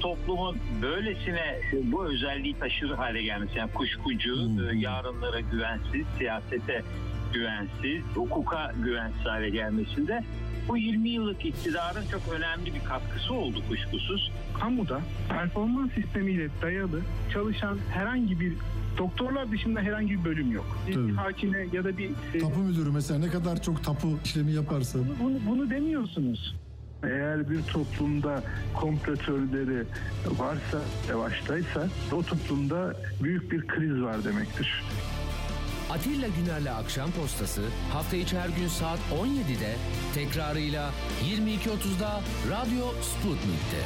Toplumun böylesine bu özelliği taşır hale gelmesi yani kuşkucu, e, yarınlara güvensiz, siyasete güvensiz, hukuka güvensiz hale gelmesinde bu 20 yıllık iktidarın çok önemli bir katkısı oldu kuşkusuz. kamuda performans sistemiyle dayalı çalışan herhangi bir doktorlar dışında herhangi bir bölüm yok. Bir Tabii. hakime ya da bir e, Tapu müdürü mesela ne kadar çok tapu işlemi yaparsa bunu, bunu demiyorsunuz. Eğer bir toplumda komplo teorileri varsa, yavaştaysa o toplumda büyük bir kriz var demektir. Atilla Güner'le Akşam Postası hafta içi her gün saat 17'de tekrarıyla 22.30'da Radyo Sputnik'te.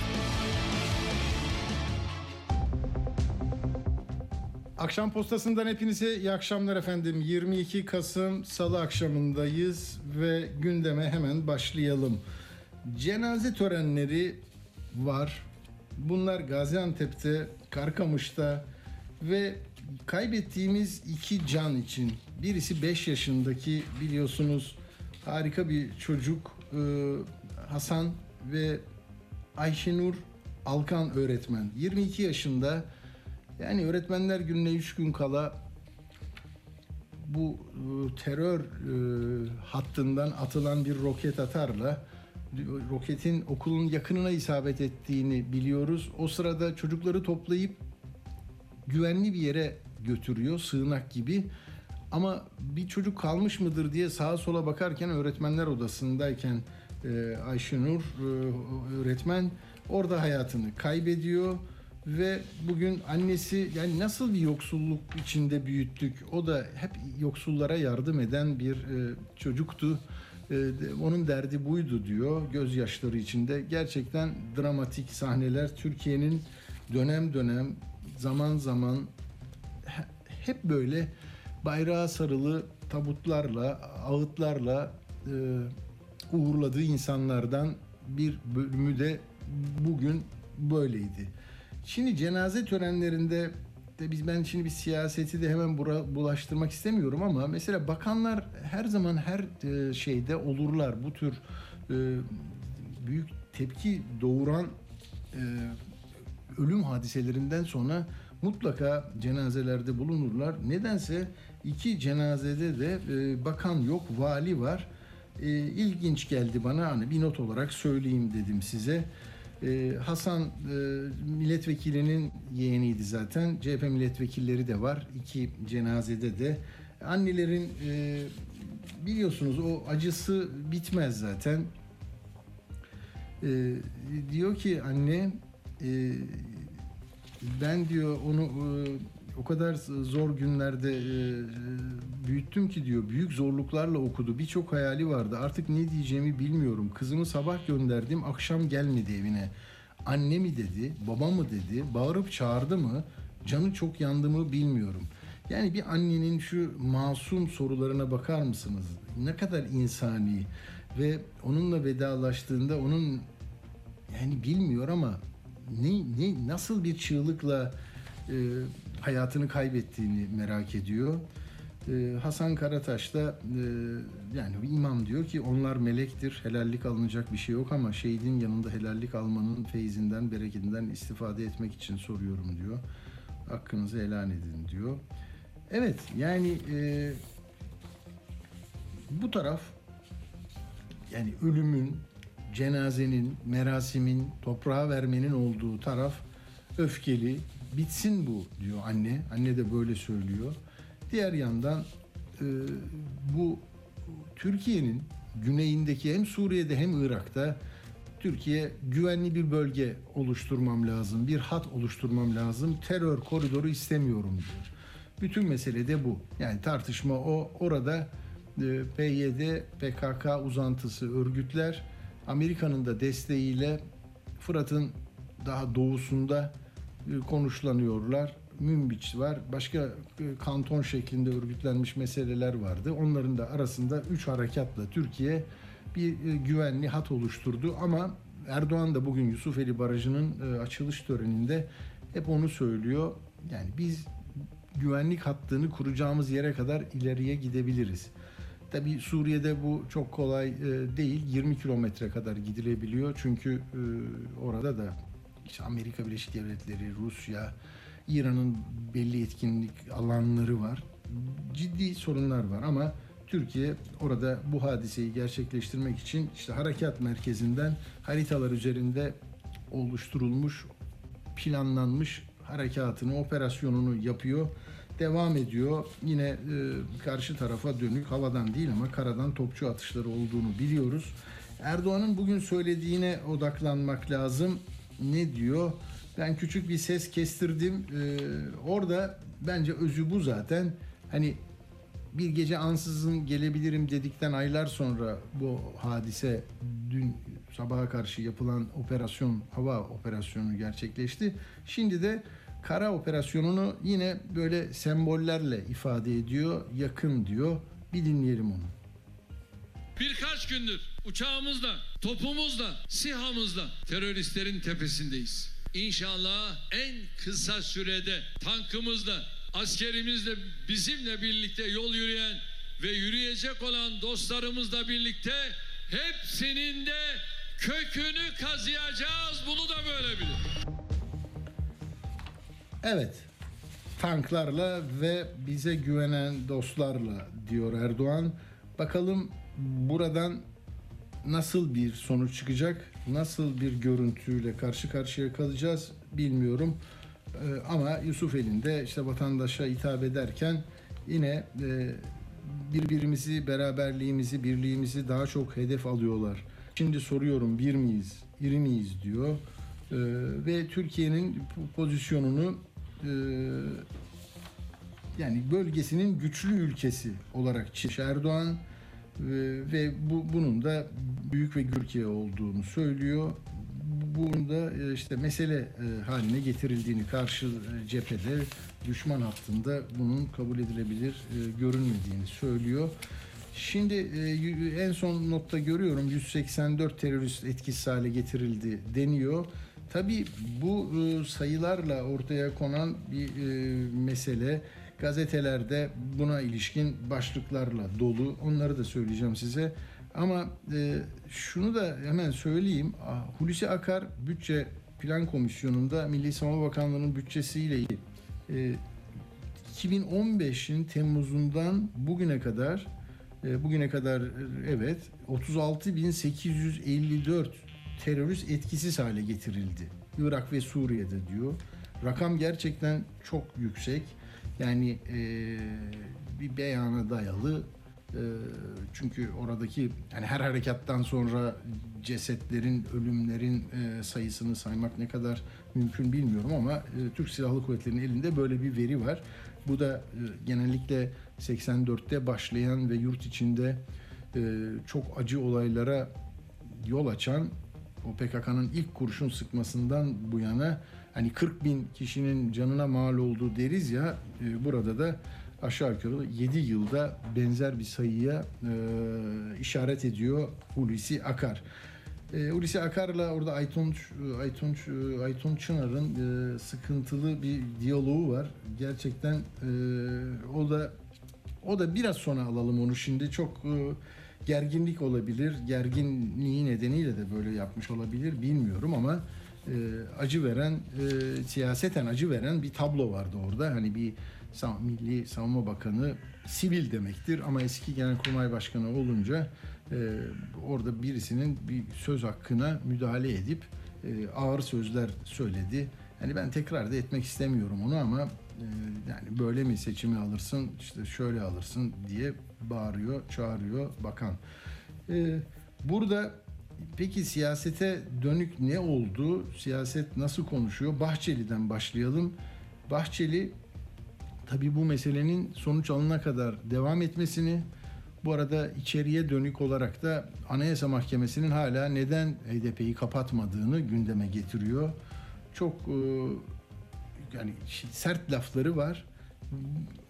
Akşam postasından hepinize iyi akşamlar efendim. 22 Kasım Salı akşamındayız ve gündeme hemen başlayalım. Cenaze törenleri var. Bunlar Gaziantep'te, Karkamış'ta ve kaybettiğimiz iki can için. Birisi 5 yaşındaki biliyorsunuz harika bir çocuk ee, Hasan ve Ayşenur Alkan öğretmen. 22 yaşında yani öğretmenler gününe 3 gün kala bu e, terör e, hattından atılan bir roket atarla roketin okulun yakınına isabet ettiğini biliyoruz. O sırada çocukları toplayıp güvenli bir yere götürüyor sığınak gibi. Ama bir çocuk kalmış mıdır diye sağa sola bakarken öğretmenler odasındayken e, Ayşenur e, öğretmen orada hayatını kaybediyor ve bugün annesi yani nasıl bir yoksulluk içinde büyüttük o da hep yoksullara yardım eden bir e, çocuktu. E, onun derdi buydu diyor gözyaşları içinde. Gerçekten dramatik sahneler Türkiye'nin dönem dönem zaman zaman he- hep böyle bayrağa sarılı tabutlarla, ağıtlarla e, uğurladığı insanlardan bir bölümü de bugün böyleydi. Şimdi cenaze törenlerinde de biz ben şimdi bir siyaseti de hemen bura, bulaştırmak istemiyorum ama mesela bakanlar her zaman her e, şeyde olurlar. Bu tür e, büyük tepki doğuran e, ölüm hadiselerinden sonra mutlaka cenazelerde bulunurlar. Nedense iki cenazede de bakan yok, vali var. E, ilginç geldi bana hani bir not olarak söyleyeyim dedim size. E, Hasan e, milletvekilinin yeğeniydi zaten. CHP milletvekilleri de var. iki cenazede de. Annelerin e, biliyorsunuz o acısı bitmez zaten. E, diyor ki anne e, ben diyor onu o kadar zor günlerde e, büyüttüm ki diyor büyük zorluklarla okudu. Birçok hayali vardı. Artık ne diyeceğimi bilmiyorum. Kızımı sabah gönderdim akşam gelmedi evine. Anne mi dedi baba mı dedi bağırıp çağırdı mı? Canı çok yandı mı bilmiyorum. Yani bir annenin şu masum sorularına bakar mısınız? Ne kadar insani ve onunla vedalaştığında onun yani bilmiyor ama ne, ne nasıl bir çığlıkla e, hayatını kaybettiğini merak ediyor. E, Hasan Karataş da e, yani imam diyor ki onlar melektir, helallik alınacak bir şey yok ama şehidin yanında helallik almanın feyzinden, bereketinden istifade etmek için soruyorum diyor. Hakkınızı helal edin diyor. Evet yani e, bu taraf yani ölümün, cenazenin, merasimin, toprağa vermenin olduğu taraf öfkeli. Bitsin bu diyor anne. Anne de böyle söylüyor. Diğer yandan e, bu Türkiye'nin güneyindeki hem Suriye'de hem Irak'ta Türkiye güvenli bir bölge oluşturmam lazım, bir hat oluşturmam lazım, terör koridoru istemiyorum diyor. Bütün mesele de bu. Yani tartışma o. Orada e, PYD, PKK uzantısı örgütler Amerika'nın da desteğiyle Fırat'ın daha doğusunda konuşlanıyorlar. Münbiç var. Başka e, kanton şeklinde örgütlenmiş meseleler vardı. Onların da arasında 3 harekatla Türkiye bir e, güvenli hat oluşturdu ama Erdoğan da bugün Yusufeli Barajı'nın e, açılış töreninde hep onu söylüyor. Yani biz güvenlik hattını kuracağımız yere kadar ileriye gidebiliriz. Tabi Suriye'de bu çok kolay e, değil. 20 kilometre kadar gidilebiliyor. Çünkü e, orada da işte Amerika Birleşik Devletleri, Rusya, İran'ın belli etkinlik alanları var. Ciddi sorunlar var ama Türkiye orada bu hadiseyi gerçekleştirmek için işte harekat merkezinden haritalar üzerinde oluşturulmuş, planlanmış harekatını, operasyonunu yapıyor. Devam ediyor. Yine e, karşı tarafa dönük havadan değil ama karadan topçu atışları olduğunu biliyoruz. Erdoğan'ın bugün söylediğine odaklanmak lazım. Ne diyor? Ben küçük bir ses kestirdim. E, orada bence özü bu zaten. Hani bir gece ansızın gelebilirim dedikten aylar sonra bu hadise dün sabaha karşı yapılan operasyon hava operasyonu gerçekleşti. Şimdi de kara operasyonunu yine böyle sembollerle ifade ediyor, yakın diyor. Bir dinleyelim onu. Birkaç gündür uçağımızla, topumuzla, sihamızla teröristlerin tepesindeyiz. İnşallah en kısa sürede tankımızla, askerimizle bizimle birlikte yol yürüyen ve yürüyecek olan dostlarımızla birlikte hepsinin de kökünü kazıyacağız. Bunu da böyle bilin. Evet. Tanklarla ve bize güvenen dostlarla diyor Erdoğan. Bakalım buradan nasıl bir sonuç çıkacak? Nasıl bir görüntüyle karşı karşıya kalacağız bilmiyorum. Ee, ama Yusuf elinde işte vatandaşa hitap ederken yine e, birbirimizi, beraberliğimizi, birliğimizi daha çok hedef alıyorlar. Şimdi soruyorum bir miyiz, iri miyiz diyor. Ee, ve Türkiye'nin pozisyonunu e, yani bölgesinin güçlü ülkesi olarak çizmiş Erdoğan ve bu bunun da büyük ve Türkiye olduğunu söylüyor. Bunun da e, işte mesele e, haline getirildiğini karşı e, cephede düşman hattında bunun kabul edilebilir görünmediğini söylüyor. Şimdi en son notta görüyorum 184 terörist etkisiz hale getirildi deniyor. Tabii bu sayılarla ortaya konan bir mesele gazetelerde buna ilişkin başlıklarla dolu. Onları da söyleyeceğim size. Ama e, şunu da hemen söyleyeyim. Hulusi Akar Bütçe Plan Komisyonu'nda Milli Savunma Bakanlığı'nın bütçesiyle e, 2015'in Temmuz'undan bugüne kadar e, bugüne kadar evet 36.854 terörist etkisiz hale getirildi. Irak ve Suriye'de diyor. Rakam gerçekten çok yüksek. Yani e, bir beyana dayalı. E, çünkü oradaki yani her harekattan sonra cesetlerin, ölümlerin e, sayısını saymak ne kadar mümkün bilmiyorum ama e, Türk Silahlı Kuvvetleri'nin elinde böyle bir veri var. Bu da e, genellikle 84'te başlayan ve yurt içinde e, çok acı olaylara yol açan o PKK'nın ilk kurşun sıkmasından bu yana hani 40 bin kişinin canına mal olduğu deriz ya e, burada da aşağı yukarı 7 yılda benzer bir sayıya e, işaret ediyor Hulusi Akar. E, Hulusi Akar'la orada Aytunç, Aytunç, Aytun Çınar'ın e, sıkıntılı bir diyaloğu var. Gerçekten e, o da o da biraz sonra alalım onu şimdi çok e, gerginlik olabilir. Gerginliği nedeniyle de böyle yapmış olabilir bilmiyorum ama e, acı veren e, siyaseten acı veren bir tablo vardı orada. Hani bir Milli Savunma Bakanı sivil demektir ama eski Genelkurmay Başkanı olunca e, orada birisinin bir söz hakkına müdahale edip e, ağır sözler söyledi. Hani ben tekrar da etmek istemiyorum onu ama e, yani böyle mi seçimi alırsın işte şöyle alırsın diye bağırıyor, çağırıyor bakan. E, burada peki siyasete dönük ne oldu? Siyaset nasıl konuşuyor? Bahçeli'den başlayalım. Bahçeli tabii bu meselenin sonuç alına kadar devam etmesini bu arada içeriye dönük olarak da Anayasa Mahkemesi'nin hala neden HDP'yi kapatmadığını gündeme getiriyor. Çok e, yani sert lafları var.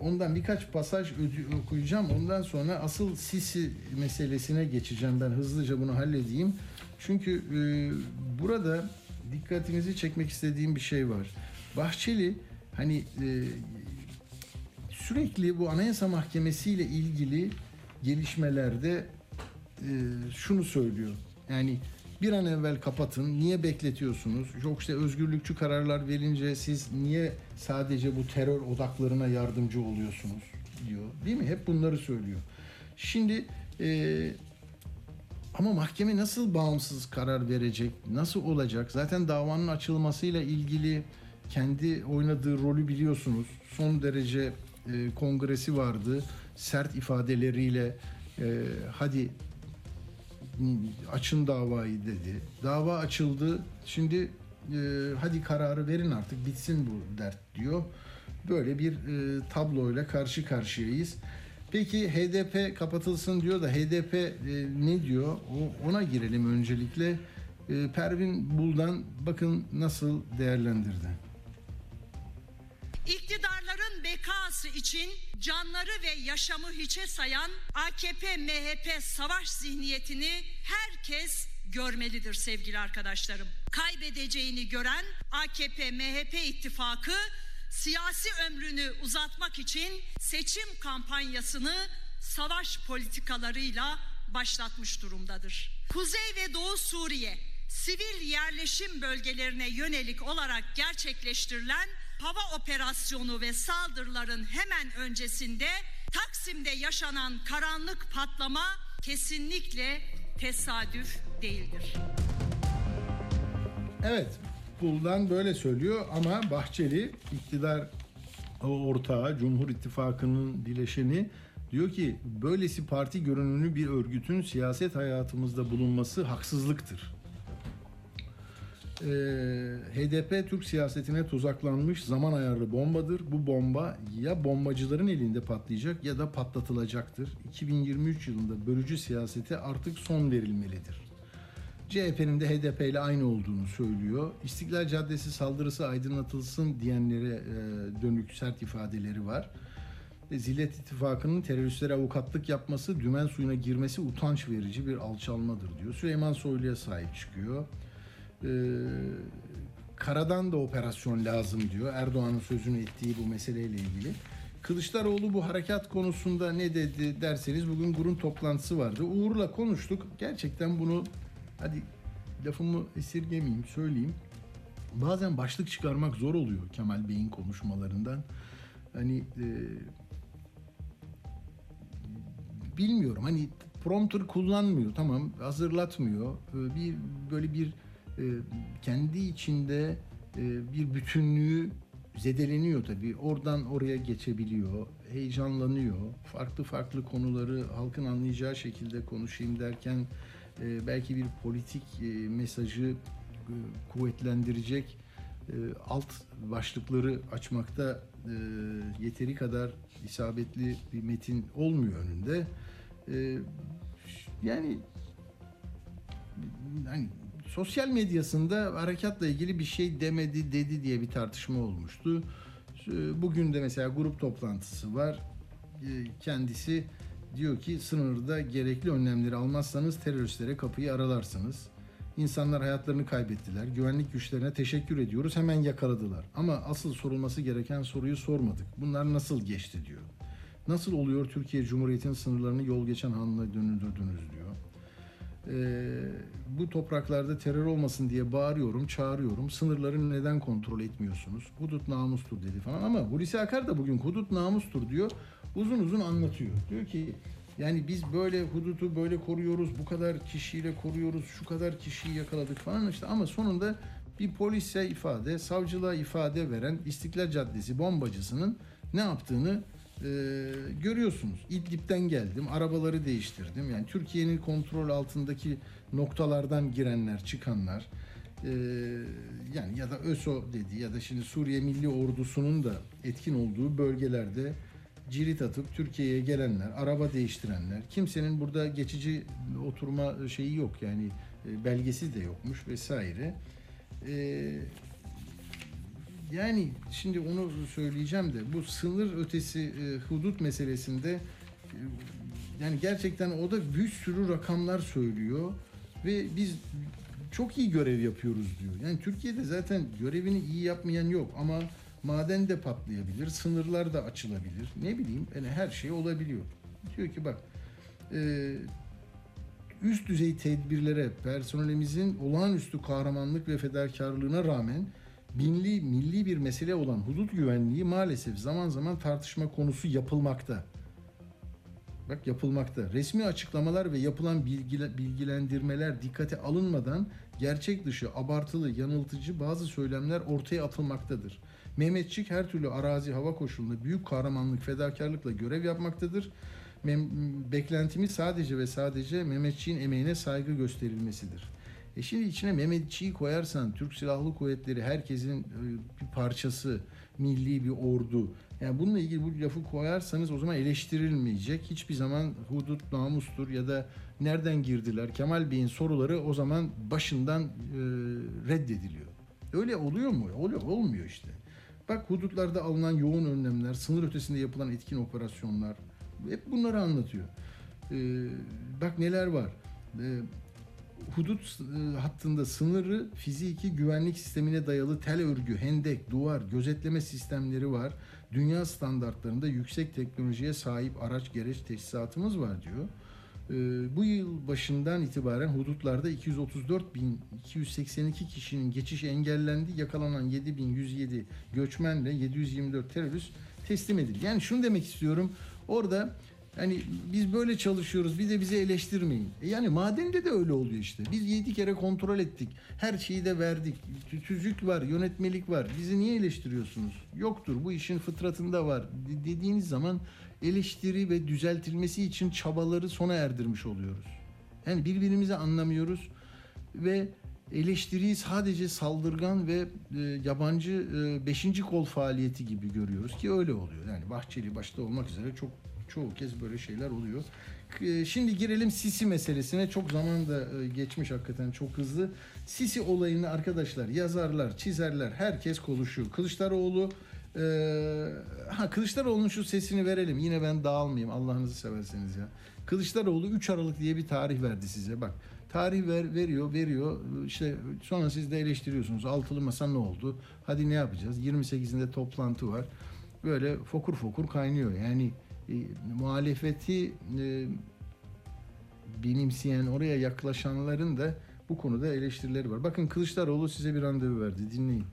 Ondan birkaç pasaj okuyacağım. Ondan sonra asıl Sisi meselesine geçeceğim. Ben hızlıca bunu halledeyim. Çünkü e, burada dikkatinizi çekmek istediğim bir şey var. Bahçeli hani e, sürekli bu Anayasa Mahkemesi ile ilgili gelişmelerde e, şunu söylüyor. Yani bir an evvel kapatın. Niye bekletiyorsunuz? Yok işte özgürlükçü kararlar verince siz niye sadece bu terör odaklarına yardımcı oluyorsunuz diyor. Değil mi? Hep bunları söylüyor. Şimdi e, ama mahkeme nasıl bağımsız karar verecek? Nasıl olacak? Zaten davanın açılmasıyla ilgili kendi oynadığı rolü biliyorsunuz. Son derece e, kongresi vardı. Sert ifadeleriyle e, hadi açın davayı dedi. Dava açıldı. Şimdi e, hadi kararı verin artık bitsin bu dert diyor. Böyle bir e, tabloyla karşı karşıyayız. Peki HDP kapatılsın diyor da HDP e, ne diyor? O, ona girelim öncelikle. E, Pervin Buldan bakın nasıl değerlendirdi. İktidarların bekası için canları ve yaşamı hiçe sayan AKP-MHP savaş zihniyetini herkes görmelidir sevgili arkadaşlarım. Kaybedeceğini gören AKP-MHP ittifakı siyasi ömrünü uzatmak için seçim kampanyasını savaş politikalarıyla başlatmış durumdadır. Kuzey ve Doğu Suriye sivil yerleşim bölgelerine yönelik olarak gerçekleştirilen hava operasyonu ve saldırıların hemen öncesinde Taksim'de yaşanan karanlık patlama kesinlikle tesadüf değildir. Evet, Buldan böyle söylüyor ama Bahçeli iktidar ortağı, Cumhur İttifakı'nın bileşeni diyor ki böylesi parti görünümlü bir örgütün siyaset hayatımızda bulunması haksızlıktır. Ee, HDP Türk siyasetine tuzaklanmış zaman ayarlı bombadır. Bu bomba ya bombacıların elinde patlayacak ya da patlatılacaktır. 2023 yılında bölücü siyasete artık son verilmelidir. CHP'nin de HDP ile aynı olduğunu söylüyor. İstiklal Caddesi saldırısı aydınlatılsın diyenlere e, dönük sert ifadeleri var. Zillet İttifakı'nın teröristlere avukatlık yapması, dümen suyuna girmesi utanç verici bir alçalmadır diyor. Süleyman Soylu'ya sahip çıkıyor. Ee, karadan da operasyon lazım diyor. Erdoğan'ın sözünü ettiği bu meseleyle ilgili. Kılıçdaroğlu bu harekat konusunda ne dedi derseniz bugün gurun toplantısı vardı. Uğur'la konuştuk. Gerçekten bunu hadi lafımı esirgemeyeyim söyleyeyim. Bazen başlık çıkarmak zor oluyor Kemal Bey'in konuşmalarından. Hani e, bilmiyorum hani prompter kullanmıyor tamam hazırlatmıyor Ee, bir böyle bir kendi içinde e, bir bütünlüğü zedeleniyor tabii oradan oraya geçebiliyor heyecanlanıyor farklı farklı konuları halkın anlayacağı şekilde konuşayım derken e, belki bir politik e, mesajı e, kuvvetlendirecek e, alt başlıkları açmakta e, yeteri kadar isabetli bir metin olmuyor önünde. E, yani hani sosyal medyasında harekatla ilgili bir şey demedi dedi diye bir tartışma olmuştu. E, Bugün de mesela grup toplantısı var. E, Kendisi diyor ki sınırda gerekli önlemleri almazsanız teröristlere kapıyı aralarsınız. İnsanlar hayatlarını kaybettiler. Güvenlik güçlerine teşekkür ediyoruz. Hemen yakaladılar. Ama asıl sorulması gereken soruyu sormadık. Bunlar nasıl geçti diyor. Nasıl oluyor Türkiye Cumhuriyeti'nin sınırlarını yol geçen hanla döndürdünüz diyor. Ee, bu topraklarda terör olmasın diye bağırıyorum, çağırıyorum. Sınırları neden kontrol etmiyorsunuz? Hudut namustur dedi falan ama Hulusi Akar da bugün hudut namustur diyor. Uzun uzun anlatıyor. Diyor ki yani biz böyle hudutu böyle koruyoruz, bu kadar kişiyle koruyoruz, şu kadar kişiyi yakaladık falan işte ama sonunda bir polise ifade, savcılığa ifade veren İstiklal Caddesi bombacısının ne yaptığını e, görüyorsunuz. İdlib'den geldim, arabaları değiştirdim. Yani Türkiye'nin kontrol altındaki noktalardan girenler, çıkanlar, e, yani ya da ÖSO dedi ya da şimdi Suriye Milli Ordusu'nun da etkin olduğu bölgelerde cirit atıp Türkiye'ye gelenler, araba değiştirenler, kimsenin burada geçici oturma şeyi yok yani e, belgesi de yokmuş vesaire. E, yani şimdi onu söyleyeceğim de bu sınır ötesi e, hudut meselesinde e, yani gerçekten o da bir sürü rakamlar söylüyor ve biz çok iyi görev yapıyoruz diyor. Yani Türkiye'de zaten görevini iyi yapmayan yok ama maden de patlayabilir, sınırlar da açılabilir. Ne bileyim yani her şey olabiliyor. Diyor ki bak e, üst düzey tedbirlere, personelimizin olağanüstü kahramanlık ve fedakarlığına rağmen binli, milli bir mesele olan hudut güvenliği maalesef zaman zaman tartışma konusu yapılmakta. Bak yapılmakta. Resmi açıklamalar ve yapılan bilgile- bilgilendirmeler dikkate alınmadan gerçek dışı, abartılı, yanıltıcı bazı söylemler ortaya atılmaktadır. Mehmetçik her türlü arazi hava koşulunda büyük kahramanlık, fedakarlıkla görev yapmaktadır. Mem- beklentimiz sadece ve sadece Mehmetçiğin emeğine saygı gösterilmesidir. E şimdi içine Mehmetçiği koyarsan Türk Silahlı Kuvvetleri herkesin e, bir parçası, milli bir ordu. Yani bununla ilgili bu lafı koyarsanız o zaman eleştirilmeyecek. Hiçbir zaman hudut namustur ya da nereden girdiler? Kemal Bey'in soruları o zaman başından e, reddediliyor. Öyle oluyor mu? Oluyor, olmuyor işte. Bak hudutlarda alınan yoğun önlemler, sınır ötesinde yapılan etkin operasyonlar hep bunları anlatıyor. Ee, bak neler var. Ee, hudut e, hattında sınırı fiziki güvenlik sistemine dayalı tel örgü, hendek, duvar, gözetleme sistemleri var. Dünya standartlarında yüksek teknolojiye sahip araç gereç teçhizatımız var diyor. Ee, bu yıl başından itibaren hudutlarda 234.282 kişinin geçişi engellendi. Yakalanan 7.107 göçmenle 724 terörist teslim edildi. Yani şunu demek istiyorum. Orada hani biz böyle çalışıyoruz bir de bizi eleştirmeyin. E yani madende de öyle oluyor işte. Biz yedi kere kontrol ettik. Her şeyi de verdik. Tü- Tüzük var, yönetmelik var. Bizi niye eleştiriyorsunuz? Yoktur. Bu işin fıtratında var. De- dediğiniz zaman eleştiri ve düzeltilmesi için çabaları sona erdirmiş oluyoruz. Yani birbirimizi anlamıyoruz ve eleştiriyi sadece saldırgan ve e, yabancı e, beşinci kol faaliyeti gibi görüyoruz ki öyle oluyor. Yani Bahçeli başta olmak üzere çok çoğu kez böyle şeyler oluyor. K- Şimdi girelim Sisi meselesine. Çok zaman da e, geçmiş hakikaten çok hızlı. Sisi olayını arkadaşlar yazarlar, çizerler, herkes konuşuyor. Kılıçdaroğlu e, ha Kılıçdaroğlu'nun şu sesini verelim. Yine ben dağılmayayım Allah'ınızı severseniz ya. Kılıçdaroğlu 3 Aralık diye bir tarih verdi size. Bak tarih ver, veriyor, veriyor. İşte sonra siz de eleştiriyorsunuz. Altılı masa ne oldu? Hadi ne yapacağız? 28'inde toplantı var. Böyle fokur fokur kaynıyor. Yani e, muhalefeti e, benimseyen, oraya yaklaşanların da bu konuda eleştirileri var. Bakın Kılıçdaroğlu size bir randevu verdi. Dinleyin.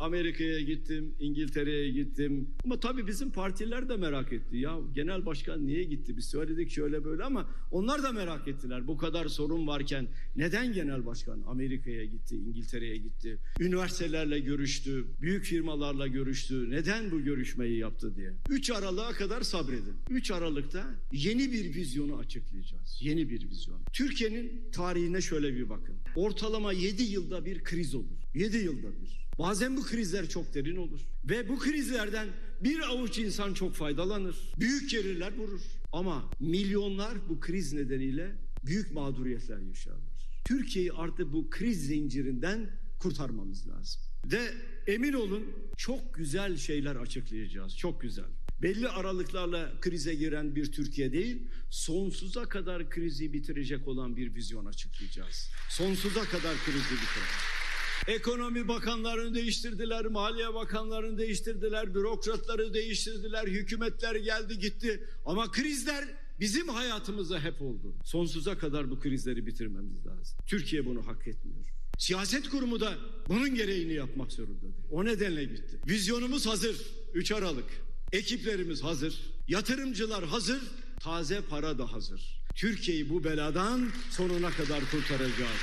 Amerika'ya gittim, İngiltere'ye gittim. Ama tabii bizim partiler de merak etti. Ya genel başkan niye gitti? Biz söyledik şöyle böyle ama onlar da merak ettiler. Bu kadar sorun varken neden genel başkan Amerika'ya gitti, İngiltere'ye gitti? Üniversitelerle görüştü, büyük firmalarla görüştü. Neden bu görüşmeyi yaptı diye. 3 Aralık'a kadar sabredin. 3 Aralık'ta yeni bir vizyonu açıklayacağız. Yeni bir vizyon. Türkiye'nin tarihine şöyle bir bakın. Ortalama 7 yılda bir kriz olur. 7 yılda bir. Bazen bu krizler çok derin olur. Ve bu krizlerden bir avuç insan çok faydalanır. Büyük geriler vurur. Ama milyonlar bu kriz nedeniyle büyük mağduriyetler yaşarlar. Türkiye'yi artık bu kriz zincirinden kurtarmamız lazım. Ve emin olun çok güzel şeyler açıklayacağız. Çok güzel. Belli aralıklarla krize giren bir Türkiye değil, sonsuza kadar krizi bitirecek olan bir vizyon açıklayacağız. Sonsuza kadar krizi bitirecek. Ekonomi bakanlarını değiştirdiler, maliye bakanlarını değiştirdiler, bürokratları değiştirdiler, hükümetler geldi gitti. Ama krizler bizim hayatımızda hep oldu. Sonsuza kadar bu krizleri bitirmemiz lazım. Türkiye bunu hak etmiyor. Siyaset kurumu da bunun gereğini yapmak zorundadır. O nedenle gitti. Vizyonumuz hazır. 3 Aralık. Ekiplerimiz hazır. Yatırımcılar hazır. Taze para da hazır. Türkiye'yi bu beladan sonuna kadar kurtaracağız.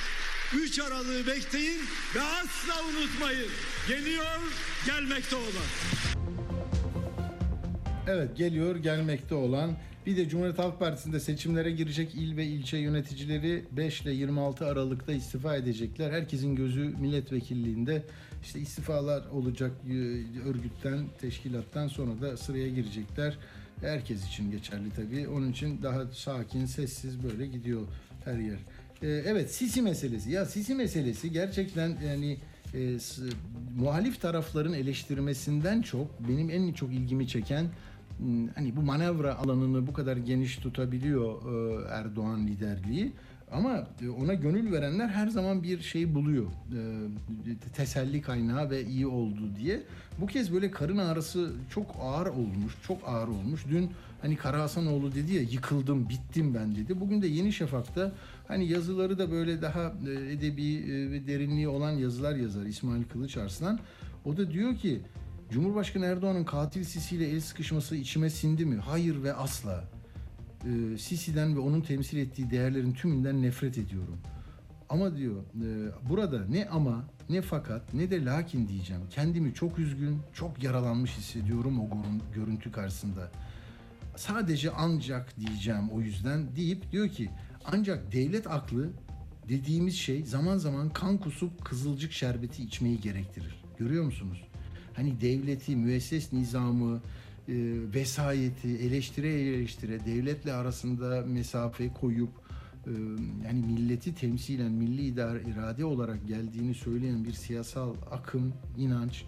3 Aralık'ı bekleyin ve asla unutmayın. Geliyor, gelmekte olan. Evet geliyor gelmekte olan bir de Cumhuriyet Halk Partisi'nde seçimlere girecek il ve ilçe yöneticileri 5 ile 26 Aralık'ta istifa edecekler. Herkesin gözü milletvekilliğinde işte istifalar olacak e, örgütten, teşkilattan sonra da sıraya girecekler. Herkes için geçerli tabii. Onun için daha sakin, sessiz böyle gidiyor her yer. Ee, evet Sisi meselesi. Ya Sisi meselesi gerçekten yani e, muhalif tarafların eleştirmesinden çok benim en çok ilgimi çeken m, hani bu manevra alanını bu kadar geniş tutabiliyor e, Erdoğan liderliği ama e, ona gönül verenler her zaman bir şey buluyor. E, teselli kaynağı ve iyi oldu diye. Bu kez böyle karın ağrısı çok ağır olmuş, çok ağır olmuş. Dün hani Kara Hasanoğlu dedi ya yıkıldım, bittim ben dedi. Bugün de Yeni Şafak'ta hani yazıları da böyle daha e, edebi e, ve derinliği olan yazılar yazar İsmail Kılıç Arslan. O da diyor ki Cumhurbaşkanı Erdoğan'ın katil Sisi ile el sıkışması içime sindi mi? Hayır ve asla. Ee, Sisi'den ve onun temsil ettiği değerlerin tümünden nefret ediyorum. Ama diyor e, burada ne ama ne fakat ne de lakin diyeceğim. Kendimi çok üzgün, çok yaralanmış hissediyorum o görüntü karşısında. Sadece ancak diyeceğim o yüzden deyip diyor ki ancak devlet aklı dediğimiz şey zaman zaman kan kusup kızılcık şerbeti içmeyi gerektirir. Görüyor musunuz? Hani devleti, müesses nizamı, e, vesayeti eleştire eleştire devletle arasında mesafe koyup e, yani milleti temsilen milli idare, irade olarak geldiğini söyleyen bir siyasal akım, inanç,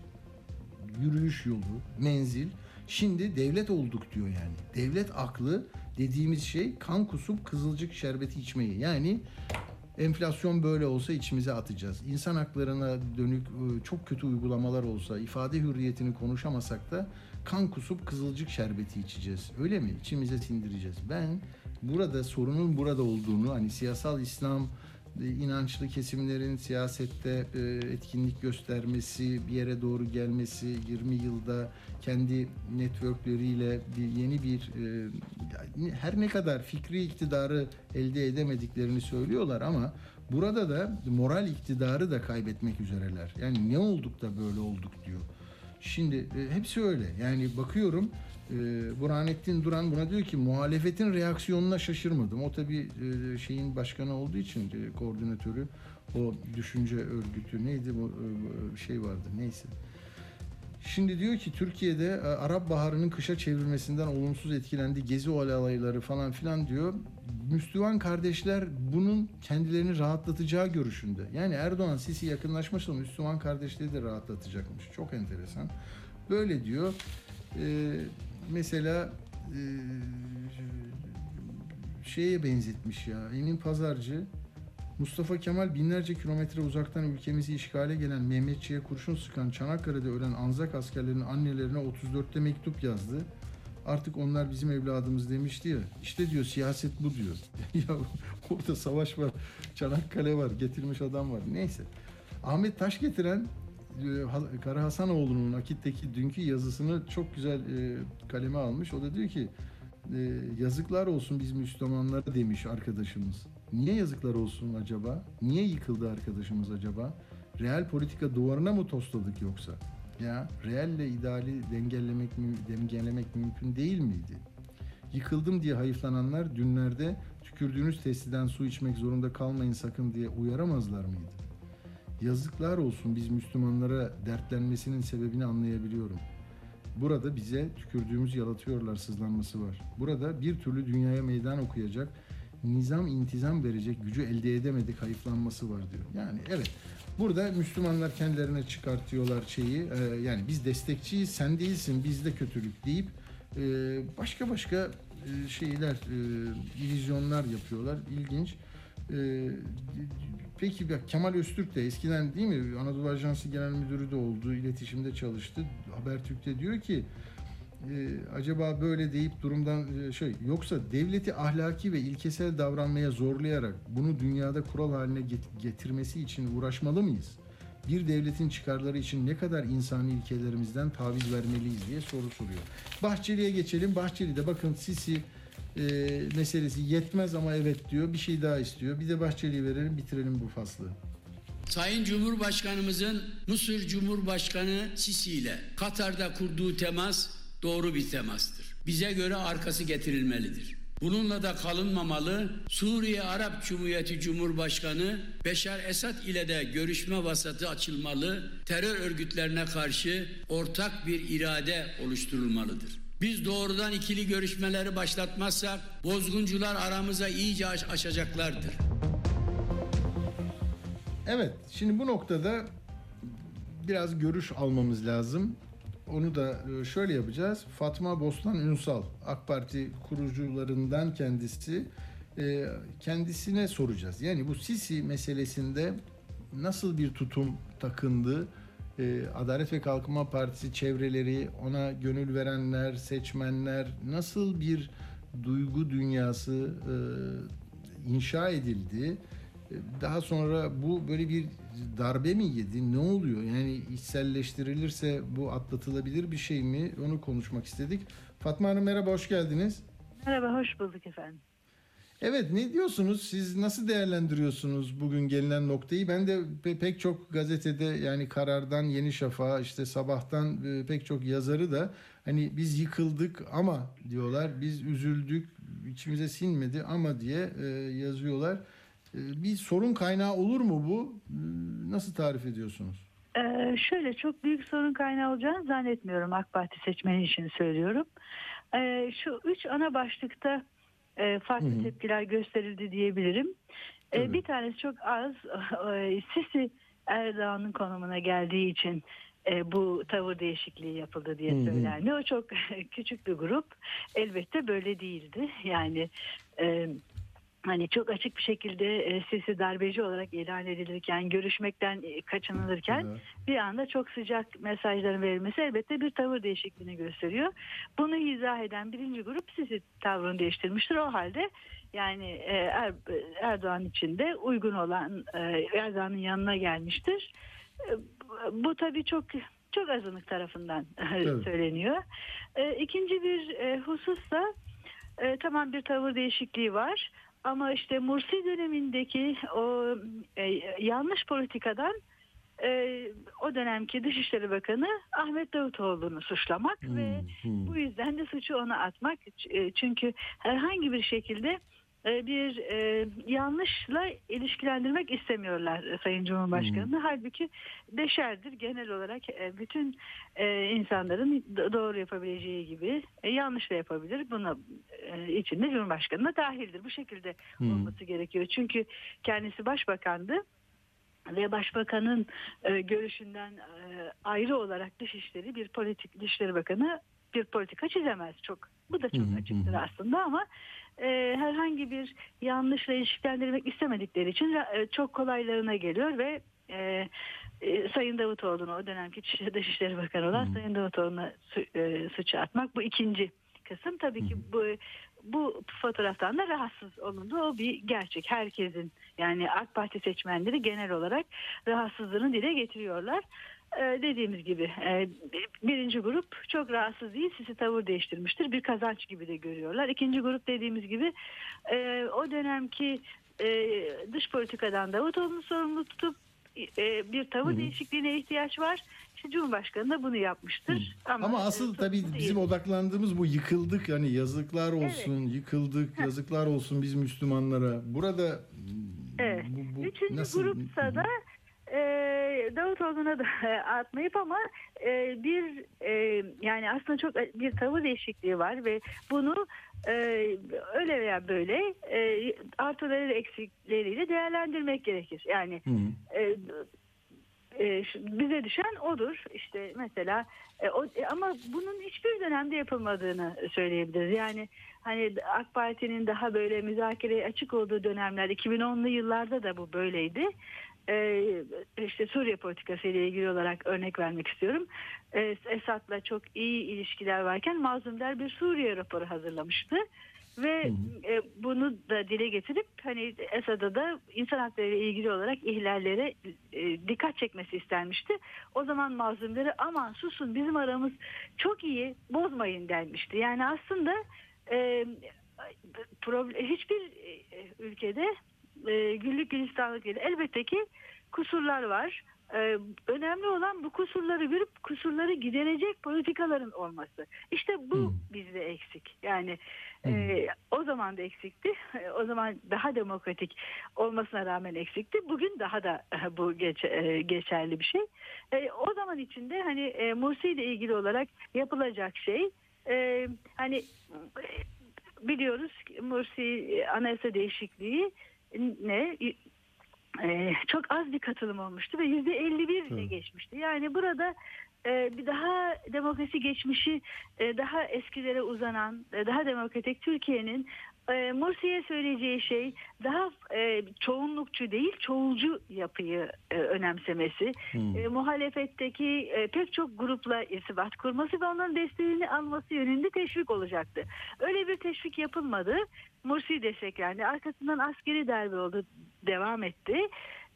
yürüyüş yolu, menzil. Şimdi devlet olduk diyor yani. Devlet aklı dediğimiz şey kan kusup kızılcık şerbeti içmeyi. Yani enflasyon böyle olsa içimize atacağız. İnsan haklarına dönük e, çok kötü uygulamalar olsa, ifade hürriyetini konuşamasak da kan kusup kızılcık şerbeti içeceğiz. Öyle mi? İçimize sindireceğiz. Ben burada sorunun burada olduğunu hani siyasal İslam e, inançlı kesimlerin siyasette e, etkinlik göstermesi, bir yere doğru gelmesi, 20 yılda kendi networkleriyle bir yeni bir e, her ne kadar fikri iktidarı elde edemediklerini söylüyorlar ama burada da moral iktidarı da kaybetmek üzereler. Yani ne olduk da böyle olduk diyor. Şimdi e, hepsi öyle. Yani bakıyorum e, Burhanettin Duran buna diyor ki muhalefetin reaksiyonuna şaşırmadım. O tabii e, şeyin başkanı olduğu için e, koordinatörü o düşünce örgütü neydi bu e, şey vardı neyse. Şimdi diyor ki Türkiye'de e, Arap Baharı'nın kışa çevrilmesinden olumsuz etkilendi. Gezi olayları falan filan diyor. Müslüman kardeşler bunun kendilerini rahatlatacağı görüşünde. Yani Erdoğan Sisi yakınlaşması Müslüman kardeşleri de rahatlatacakmış. Çok enteresan. Böyle diyor. Ee, mesela e, şeye benzetmiş ya. Emin Pazarcı Mustafa Kemal binlerce kilometre uzaktan ülkemizi işgale gelen Mehmetçiğe kurşun sıkan Çanakkale'de ölen Anzak askerlerinin annelerine 34'te mektup yazdı. Artık onlar bizim evladımız demişti ya. İşte diyor siyaset bu diyor. ya orada savaş var, Çanakkale var, getirmiş adam var. Neyse. Ahmet Taş getiren e, Kara Hasanoğlu'nun Akit'teki dünkü yazısını çok güzel e, kaleme almış. O da diyor ki e, yazıklar olsun biz Müslümanlara demiş arkadaşımız. Niye yazıklar olsun acaba? Niye yıkıldı arkadaşımız acaba? Real politika duvarına mı tosladık yoksa? Ya reelle ideali dengelemek, dengelemek mümkün değil miydi? Yıkıldım diye hayıflananlar dünlerde tükürdüğünüz testiden su içmek zorunda kalmayın sakın diye uyaramazlar mıydı? Yazıklar olsun biz Müslümanlara dertlenmesinin sebebini anlayabiliyorum. Burada bize tükürdüğümüz yalatıyorlar sızlanması var. Burada bir türlü dünyaya meydan okuyacak, nizam intizam verecek gücü elde edemedik hayıflanması var diyor. Yani evet burada Müslümanlar kendilerine çıkartıyorlar şeyi e, yani biz destekçiyiz sen değilsin bizde kötülük deyip e, başka başka e, şeyler e, illüzyonlar yapıyorlar ilginç. E, Peki bak Kemal Öztürk de eskiden değil mi Anadolu Ajansı Genel Müdürü de oldu, iletişimde çalıştı. Habertürk'te diyor ki acaba böyle deyip durumdan e, şey yoksa devleti ahlaki ve ilkesel davranmaya zorlayarak bunu dünyada kural haline get- getirmesi için uğraşmalı mıyız? Bir devletin çıkarları için ne kadar insani ilkelerimizden taviz vermeliyiz diye soru soruyor. Bahçeli'ye geçelim. Bahçeli de bakın Sisi e, meselesi yetmez ama evet diyor. Bir şey daha istiyor. Bir de Bahçeli'yi verelim bitirelim bu faslı. Sayın Cumhurbaşkanımızın Mısır Cumhurbaşkanı Sisi ile Katar'da kurduğu temas doğru bir temastır. Bize göre arkası getirilmelidir. Bununla da kalınmamalı. Suriye Arap Cumhuriyeti Cumhurbaşkanı Beşar Esad ile de görüşme vasatı açılmalı. Terör örgütlerine karşı ortak bir irade oluşturulmalıdır. Biz doğrudan ikili görüşmeleri başlatmazsak bozguncular aramıza iyice aş- aşacaklardır. Evet, şimdi bu noktada biraz görüş almamız lazım. Onu da e, şöyle yapacağız. Fatma Bostan Ünsal, AK Parti kurucularından kendisi. E, kendisine soracağız. Yani bu Sisi meselesinde nasıl bir tutum takındı? E, Adalet ve Kalkınma Partisi çevreleri, ona gönül verenler, seçmenler nasıl bir duygu dünyası inşa edildi? Daha sonra bu böyle bir darbe mi yedi? Ne oluyor? Yani içselleştirilirse bu atlatılabilir bir şey mi? Onu konuşmak istedik. Fatma Hanım merhaba, hoş geldiniz. Merhaba, hoş bulduk efendim. Evet, ne diyorsunuz? Siz nasıl değerlendiriyorsunuz bugün gelinen noktayı? Ben de pe- pek çok gazetede yani Karar'dan Yeni Şafak'a işte sabahtan e, pek çok yazarı da hani biz yıkıldık ama diyorlar, biz üzüldük, içimize sinmedi ama diye e, yazıyorlar. E, Bir sorun kaynağı olur mu bu? E, Nasıl tarif ediyorsunuz? Ee, şöyle çok büyük sorun kaynağı olacağını zannetmiyorum AK Parti seçmeni için söylüyorum. Ee, şu üç ana başlıkta e, farklı Hı hı. tepkiler gösterildi diyebilirim. Ee, bir tanesi çok az e, Sisi Erdoğan'ın konumuna geldiği için e, bu tavır değişikliği yapıldı diye söylendi. O çok küçük bir grup. Elbette böyle değildi. Yani e, hani çok açık bir şekilde e, Sisi darbeci olarak ilan edilirken, görüşmekten e, kaçınılırken Evet. bir anda çok sıcak mesajların verilmesi elbette bir tavır değişikliğini gösteriyor. Bunu izah eden birinci grup Sisi tavrını değiştirmiştir. O halde yani e, Er- Erdoğan için de uygun olan e, Erdoğan'ın yanına gelmiştir. E, bu- Bu tabii çok çok azınlık tarafından Evet. söyleniyor. E, İkinci bir e, husus da e, tamam bir tavır değişikliği var ama işte Mursi dönemindeki o e, yanlış politikadan e, o dönemki Dışişleri Bakanı Ahmet Davutoğlu'nu suçlamak ve Hmm, hmm. bu yüzden de suçu ona atmak. E, Çünkü herhangi bir şekilde bir e, yanlışla ilişkilendirmek istemiyorlar e, Sayın Cumhurbaşkanı'nı. Halbuki beşerdir genel olarak e, bütün e, insanların do- doğru yapabileceği gibi e, yanlış da yapabilir. Buna e, içinde Cumhurbaşkanı da dahildir. Bu şekilde Hmm. olması gerekiyor. Çünkü kendisi başbakandı ve başbakanın e, görüşünden e, ayrı olarak dışişleri bir politik dışişleri bakanı bir politika çizemez çok. Bu da çok Hı hı, açıktır hı. aslında ama e, herhangi bir yanlışla ilişkilendirmek istemedikleri için e, çok kolaylarına geliyor ve e, e, Sayın Davutoğlu'nu o dönemki Dış- Dışişleri Bakanı olan Hı. Sayın Davutoğlu'na su- e, suçu atmak bu ikinci kısım. Tabii ki bu bu fotoğraftan da rahatsız olundu. O bir gerçek. Herkesin yani AK Parti seçmenleri genel olarak rahatsızlığını dile getiriyorlar. Ee, dediğimiz gibi e, birinci grup çok rahatsız değil. Sisi tavır değiştirmiştir. Bir kazanç gibi de görüyorlar. İkinci grup dediğimiz gibi e, o dönemki e, dış politikadan Davutoğlu'nu sorumlu tutup bir tavır Hı hı. değişikliğine ihtiyaç var. İşte Cumhurbaşkanı da bunu yapmıştır. Ama, Ama asıl tabii tutumlu bizim değil. odaklandığımız bu yıkıldık yani yazıklar olsun, yıkıldık, yazıklar olsun biz Müslümanlara. Burada Evet. bu, bu Üçüncü nasıl- grupsa da e, Davutoğlu'na da atmayıp ama e, bir e, yani aslında çok bir tavır değişikliği var ve bunu e, öyle veya böyle e, artıları ve eksikleriyle değerlendirmek gerekir. Yani e, e, bize düşen odur. İşte mesela e, o, e, ama bunun hiçbir dönemde yapılmadığını söyleyebiliriz. Yani hani AK Parti'nin daha böyle müzakereye açık olduğu dönemler 2010'lu yıllarda da bu böyleydi. E, işte Suriye politikası ile ilgili olarak örnek vermek istiyorum. E, Esad'la çok iyi ilişkiler varken Mazlum Der bir Suriye raporu hazırlamıştı. Ve e, bunu da dile getirip hani Esad'a da insan hakları ile ilgili olarak ihlallere e, dikkat çekmesi istenmişti. O zaman mazlumları aman susun bizim aramız çok iyi bozmayın denmişti. Yani aslında e, problem, hiçbir e, ülkede e, güllük gülistanlık değil. Elbette ki kusurlar var. Ee, önemli olan bu kusurları görüp kusurları giderecek politikaların olması. İşte bu Hı. bizde eksik. Yani e, o zaman da eksikti. O zaman daha demokratik olmasına rağmen eksikti. Bugün daha da e, bu geç, e, geçerli bir şey. E, o zaman içinde hani e, Mursi ile ilgili olarak yapılacak şey e, hani e, biliyoruz ki Mursi e, anayasa değişikliği ne e, çok az bir katılım olmuştu ve yüzde 51 ile geçmişti. Yani burada e, bir daha demokrasi geçmişi e, daha eskilere uzanan e, daha demokratik Türkiye'nin e, Mursi'ye söyleyeceği şey daha e, çoğunlukçu değil çoğulcu yapıyı e, önemsemesi. E, muhalefetteki e, pek çok grupla irtibat kurması ve onların desteğini alması yönünde teşvik olacaktı. Öyle bir teşvik yapılmadı. Mursi desteklendi. Arkasından askeri darbe oldu. Devam etti.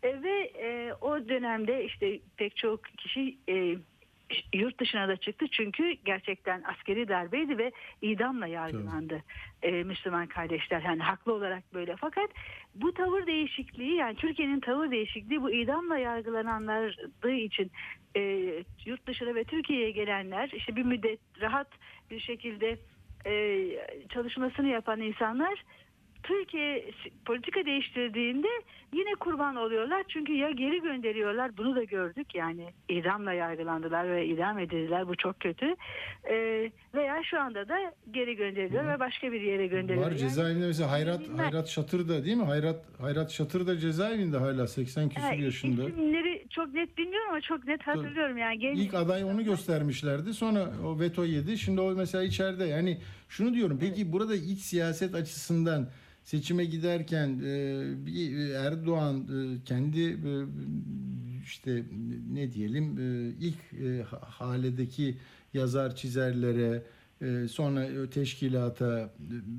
E, ve e, o dönemde işte pek çok kişi e, yurt dışına da çıktı çünkü gerçekten askeri darbeydi ve idamla yargılandı. E, Müslüman kardeşler yani haklı olarak böyle. Fakat bu tavır değişikliği yani Türkiye'nin tavır değişikliği bu idamla yargılananlar için e, yurt dışına ve Türkiye'ye gelenler işte bir müddet rahat bir şekilde e, çalışmasını yapan insanlar Türkiye politika değiştirdiğinde yine kurban oluyorlar. Çünkü ya geri gönderiyorlar bunu da gördük yani idamla yargılandılar ve idam edildiler bu çok kötü. Ee, veya şu anda da geri gönderiliyor ve başka bir yere gönderiliyor. Var Yani- cezaevinde mesela Hayrat Bilmem. Hayrat Şatır da değil mi? Hayrat Hayrat Şatır da cezaevinde hala 80 küsur Ha, yaşında. İsimleri çok net bilmiyorum ama çok net hatırlıyorum yani. Genç İlk aday onu göstermişlerdi. Sonra o veto yedi. Şimdi o mesela içeride. Yani şunu diyorum. Peki burada iç siyaset açısından seçime giderken e, bir Erdoğan e, kendi e, işte ne diyelim e, ilk e, ha- haledeki yazar çizerlere e, sonra e, teşkilata e,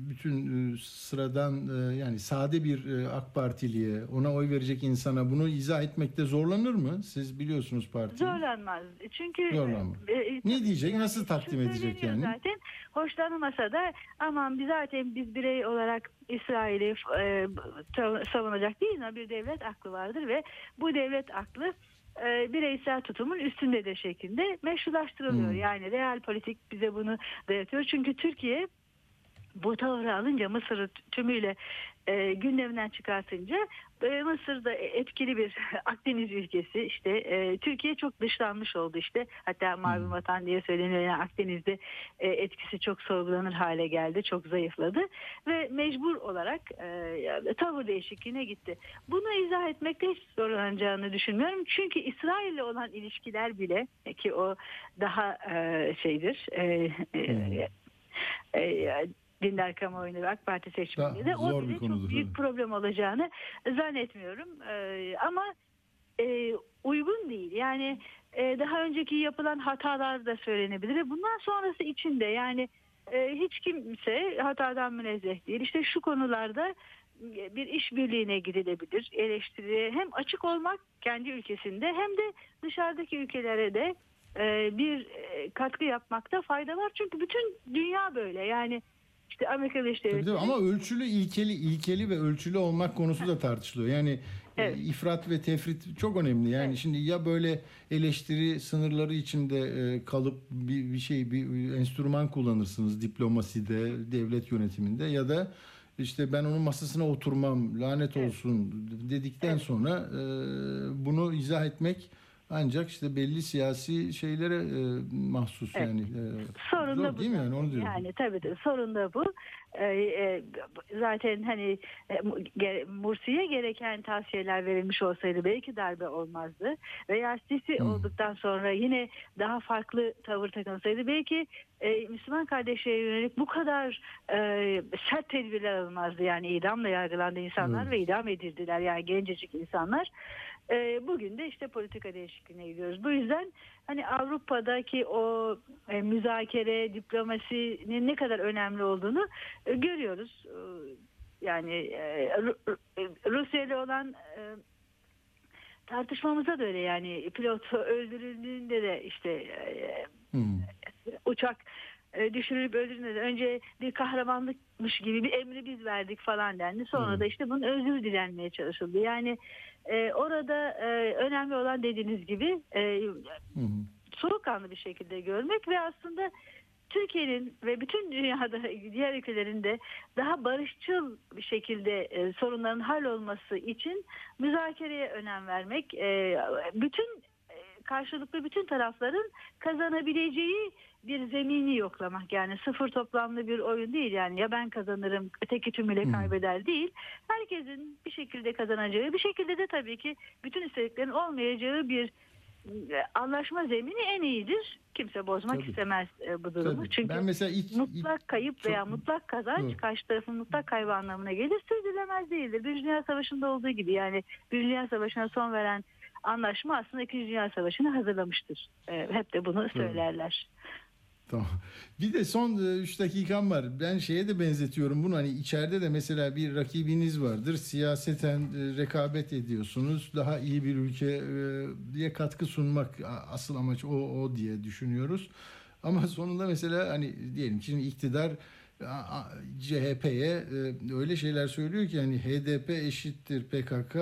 bütün e, sıradan yani sade bir AK Partiliye ona oy verecek insana bunu izah etmekte zorlanır mı? Siz biliyorsunuz partiyi. Zorlanmaz. Çünkü Zorlanmaz. e, Ne diyecek? Nasıl takdim edecek yani? Zaten hoşlanmasa da aman biz zaten biz birey olarak İsrail'i e, savunacak değil ama bir devlet aklı vardır ve bu devlet aklı e, bireysel tutumun üstündedir şeklinde meşrulaştırılıyor. Hmm. Yani real politik bize bunu dayatıyor. Çünkü Türkiye bu tavrı alınca Mısır'ı tümüyle e, gündeminden çıkartınca e, Mısır'da etkili bir Akdeniz ülkesi. İşte e, Türkiye çok dışlanmış oldu işte. Hatta mavi vatan diye söyleniyor. Yani Akdeniz'de e, etkisi çok sorgulanır hale geldi çok zayıfladı. Ve mecbur olarak e, tavır değişikliğine gitti. Bunu izah etmekte hiç zorlanacağını düşünmüyorum. Çünkü İsrail'le olan ilişkiler bile ki o daha e, şeydir e, e, e, dindar kamuoyunu ve AK Parti seçmeninde de o bile konudur, çok büyük evet. problem olacağını zannetmiyorum. Ee, ama e, uygun değil. Yani e, daha önceki yapılan hatalar da söylenebilir. ve Bundan sonrası için de yani e, hiç kimse hatadan münezzeh değil. İşte şu konularda bir işbirliğine gidilebilir. Eleştiriye hem açık olmak kendi ülkesinde hem de dışarıdaki ülkelere de e, bir e, katkı yapmakta fayda var. Çünkü bütün dünya böyle. Yani işte Amerika Birleşik Devletleri tabii ama ölçülü, ilkeli, ilkeli ve ölçülü olmak konusu da tartışılıyor. Yani e, Evet. ifrat ve tefrit çok önemli. Yani Evet. şimdi ya böyle eleştiri sınırları içinde e, kalıp bir, bir şey bir enstrüman kullanırsınız diplomaside, devlet yönetiminde ya da işte ben onun masasına oturmam lanet olsun dedikten sonra e, bunu izah etmek ancak işte belli siyasi şeylere e, mahsus Evet. yani. E, Sorun da bu. değil mi yani onu diyorum. Yani tabii tabii sorun da bu. Ee, e, zaten hani e, Mursi'ye gereken tavsiyeler verilmiş olsaydı belki darbe olmazdı. Veya Sisi Hmm. olduktan sonra yine daha farklı tavır takılsaydı belki e, Müslüman kardeşlere yönelik bu kadar e, sert tedbirler alınmazdı. Yani idamla yargılandı insanlar Evet. ve idam edildiler. Yani gencecik insanlar. E, bugün de işte politika değişikliğine gidiyoruz. Bu yüzden hani Avrupa'daki o e, müzakere, diplomasinin ne kadar önemli olduğunu e, görüyoruz. E, yani e, Ru- Rusya ile olan e, tartışmamızda da öyle yani pilot öldürüldüğünde de işte e, Hmm. uçak e, düşürülüp öldürüldüğünde de önce bir kahramanlıkmış gibi bir emri biz verdik falan dendi. Sonra Hmm. da işte bunun özür dilenmeye çalışıldı. Yani e, orada e, önemli olan dediğiniz gibi e, Hı hı. soğukkanlı bir şekilde görmek ve aslında Türkiye'nin ve bütün dünyada diğer ülkelerin de daha barışçıl bir şekilde e, sorunların hallolması için müzakereye önem vermek, e, bütün karşılıklı bütün tarafların kazanabileceği bir zemini yoklamak. Yani sıfır toplamlı bir oyun değil yani ya ben kazanırım öteki tümüyle kaybeder değil. Herkesin bir şekilde kazanacağı bir şekilde de tabii ki bütün istediklerin olmayacağı bir e, anlaşma zemini en iyidir. Kimse bozmak Tabii. istemez e, bu durumu. Tabii. Çünkü ben mesela ilk, ilk mutlak kayıp çok- veya mutlak kazanç Doğru. karşı tarafın mutlak kaybı anlamına gelir sürdürülemez değildir. Bir Dünya Savaşı'nda olduğu gibi yani Bir Dünya Savaşı'na son veren anlaşma aslında İkinci Dünya Savaşı'nı hazırlamıştır. E, hep de bunu söylerler. Tamam. Bir de son 3 dakikam var. Ben şeye de benzetiyorum bunu. Hani içeride de mesela bir rakibiniz vardır. Siyaseten e, rekabet ediyorsunuz. Daha iyi bir ülkeye katkı sunmak asıl amaç o o diye düşünüyoruz. Ama sonunda mesela hani diyelim ki şimdi iktidar CHP'ye e, öyle şeyler söylüyor ki hani HDP eşittir PKK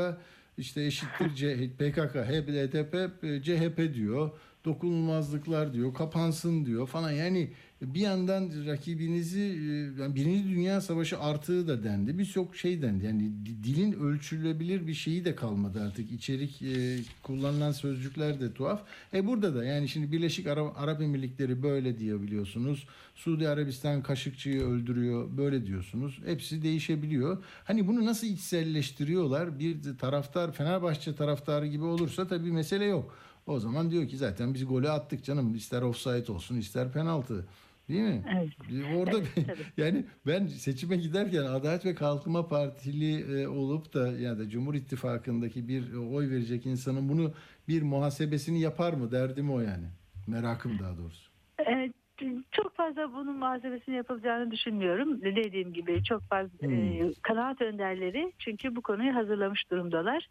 işte eşittir C- PKK, HDP, CHP diyor. Dokunulmazlıklar diyor, kapansın diyor falan. Yani bir yandan rakibinizi e, yani Birinci Dünya Savaşı artığı da dendi. Birçok şey dendi. Yani di- dilin ölçülebilir bir şeyi de kalmadı artık. İçerik e, kullanılan sözcükler de tuhaf. E burada da yani şimdi Birleşik Arap, Arap Emirlikleri böyle diyebiliyorsunuz. Suudi Arabistan Kaşıkçı'yı öldürüyor böyle diyorsunuz. Hepsi değişebiliyor. Hani bunu nasıl içselleştiriyorlar? Bir taraftar Fenerbahçe taraftarı gibi olursa tabii mesele yok. O zaman diyor ki zaten biz golü attık canım. İster offside olsun ister penaltı. Değil mi? Evet. Orada bir- tabii. yani ben seçime giderken Adalet ve Kalkınma Partili e, olup da ya da Cumhur İttifakı'ndaki bir oy verecek insanın bunu bir muhasebesini yapar mı derdim o yani. Merakım daha doğrusu. Evet, çok fazla bunun malzemesini yapılacağını düşünmüyorum. Dediğim gibi çok fazla e, kanaat önderleri çünkü bu konuyu hazırlamış durumdalar.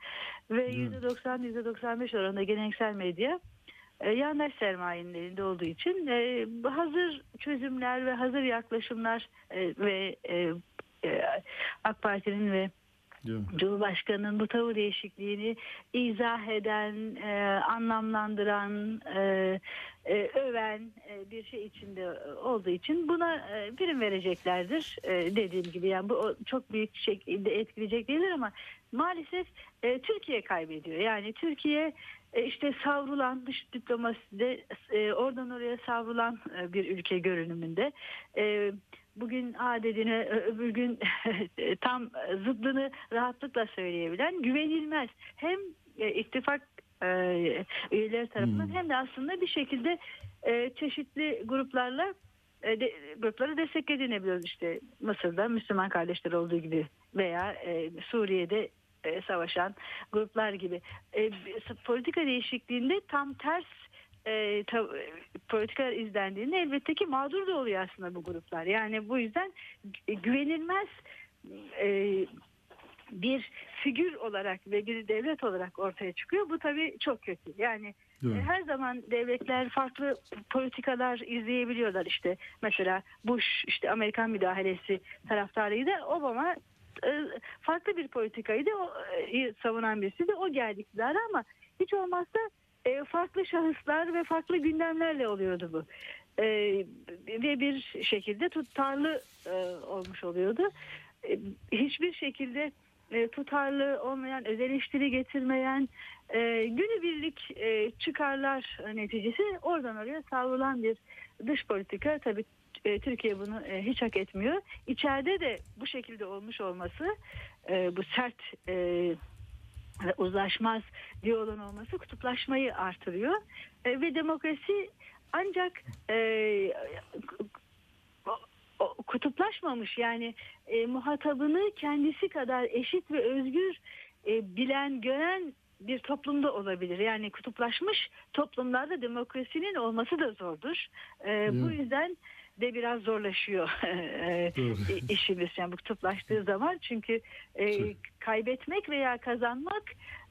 Ve %90-%95 oranında geleneksel medya e, yandaş sermayenin elinde olduğu için e, hazır çözümler ve hazır yaklaşımlar e, ve e, e, AK Parti'nin ve Cumhurbaşkanının bu tavır değişikliğini izah eden, e, anlamlandıran, e, e, öven e, bir şey içinde olduğu için buna e, prim vereceklerdir. E, dediğim gibi yani bu çok büyük şekilde etkileyecek değildir ama maalesef e, Türkiye kaybediyor. Yani Türkiye e, işte savrulan dış diplomaside e, oradan oraya savrulan e, bir ülke görünümünde. E, bugün A dediğini ö- öbür gün tam zıddını rahatlıkla söyleyebilen güvenilmez. Hem e, ittifak e, üyeleri tarafından hem de aslında bir şekilde e, çeşitli gruplarla e, de, grupları desteklediğini işte Mısır'da Müslüman kardeşler olduğu gibi veya e, Suriye'de e, savaşan gruplar gibi e, politika değişikliğinde tam ters e, ta- politikalar izlendiğinde elbette ki mağdur da oluyor aslında bu gruplar. Yani bu yüzden gü- güvenilmez e, bir figür olarak ve bir devlet olarak ortaya çıkıyor. Bu tabii çok kötü. Yani e, her zaman devletler farklı politikalar izleyebiliyorlar. İşte mesela Bush işte Amerikan müdahalesi taraftarıydı. Obama farklı bir politikaydı. O e, savunan birisi de o geldi iktidara ama hiç olmazsa e, farklı şahıslar ve farklı gündemlerle oluyordu bu. E, ve bir şekilde tutarlı e, olmuş oluyordu. E, hiçbir şekilde e, tutarlı olmayan, öz eleştiri getirmeyen, e, günübirlik e, çıkarlar neticesi oradan oraya savrulan bir dış politika. Tabii e, Türkiye bunu e, hiç hak etmiyor. İçeride de bu şekilde olmuş olması, e, bu sert e, uzlaşmaz diyaloğun olması kutuplaşmayı artırıyor. E, ve demokrasi ancak e, kutuplaşmamış yani e, muhatabını kendisi kadar eşit ve özgür e, bilen gören bir toplumda olabilir. Yani kutuplaşmış toplumlarda demokrasinin olması da zordur. E, bu yüzden de biraz zorlaşıyor e, i- işimiz. Yani bu kutuplaştığı zaman çünkü e, kaybetmek veya kazanmak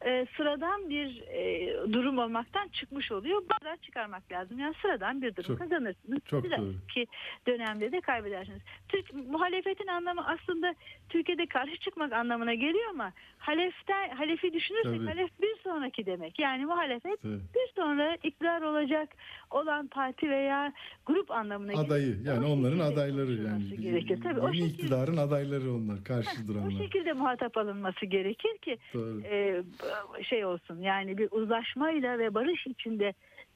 e, sıradan bir e, durum olmaktan çıkmış oluyor. Bazen çıkarmak lazım. Yani sıradan bir durum Çok- kazanırsınız. çok Bir doğru. ki dönemde de kaybedersiniz. Türk muhalefetin anlamı aslında Türkiye'de karşı çıkmak anlamına geliyor ama haleften halefi düşünürsek Tabii. halef bir sonraki demek. Yani muhalefet Tabii. bir sonra iktidar olacak olan parti veya grup anlamına geliyor. Adayı. Yani O onların adayları yani. gerekir. Tabii o şekilde- iktidarın adayları onlar. Karşı O duranlar. şekilde muhatap alınması gerekir ki Doğru. e, şey olsun yani bir uzlaşmayla ve barış içinde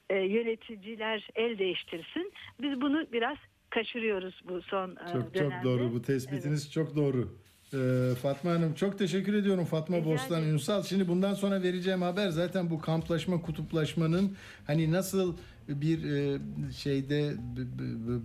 e, yöneticiler el değiştirsin. Biz bunu biraz kaçırıyoruz bu son e, Çok dönemde. çok doğru. Bu tespitiniz çok doğru. Ee, Fatma Hanım çok teşekkür ediyorum Fatma Rica Bostan ederim. Ünsal. Şimdi bundan sonra vereceğim haber zaten bu kamplaşma, kutuplaşmanın hani nasıl bir e, şeyde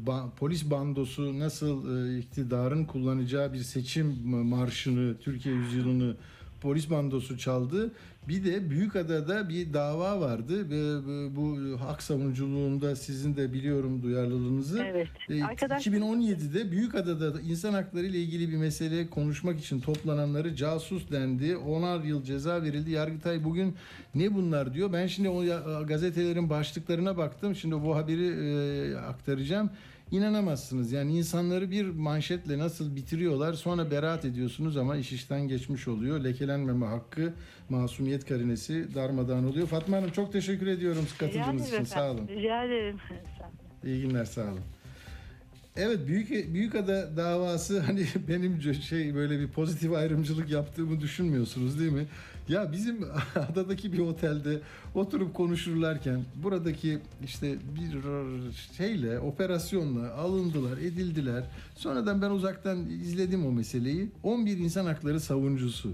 ba- polis bandosu nasıl e, iktidarın kullanacağı bir seçim marşını, Türkiye yüzyılını polis bandosu çaldı. Bir de Büyükada'da bir dava vardı ve bu hak savunuculuğunda sizin de biliyorum duyarlılığınızı. Evet. E, Arkadaş- 2017'de Büyükada'da insan hakları ile ilgili bir mesele konuşmak için toplananları casus dendi. Onar yıl ceza verildi. Yargıtay bugün ne bunlar diyor. Ben şimdi o gazetelerin başlıklarına baktım. Şimdi bu haberi e, aktaracağım. İnanamazsınız. Yani insanları bir manşetle nasıl bitiriyorlar sonra beraat ediyorsunuz ama iş işten geçmiş oluyor. Lekelenmeme hakkı, masumiyet karinesi darmadağın oluyor. Fatma Hanım çok teşekkür ediyorum katıldığınız için. Sağ olun. efendim, Rica ederim. İyi günler sağ olun. Evet büyük Büyükada davası hani benim şey böyle bir pozitif ayrımcılık yaptığımı düşünmüyorsunuz değil mi? Ya bizim adadaki bir otelde oturup konuşurlarken buradaki işte bir şeyle operasyonla alındılar, edildiler. Sonradan ben uzaktan izledim o meseleyi. 11 insan hakları savuncusu.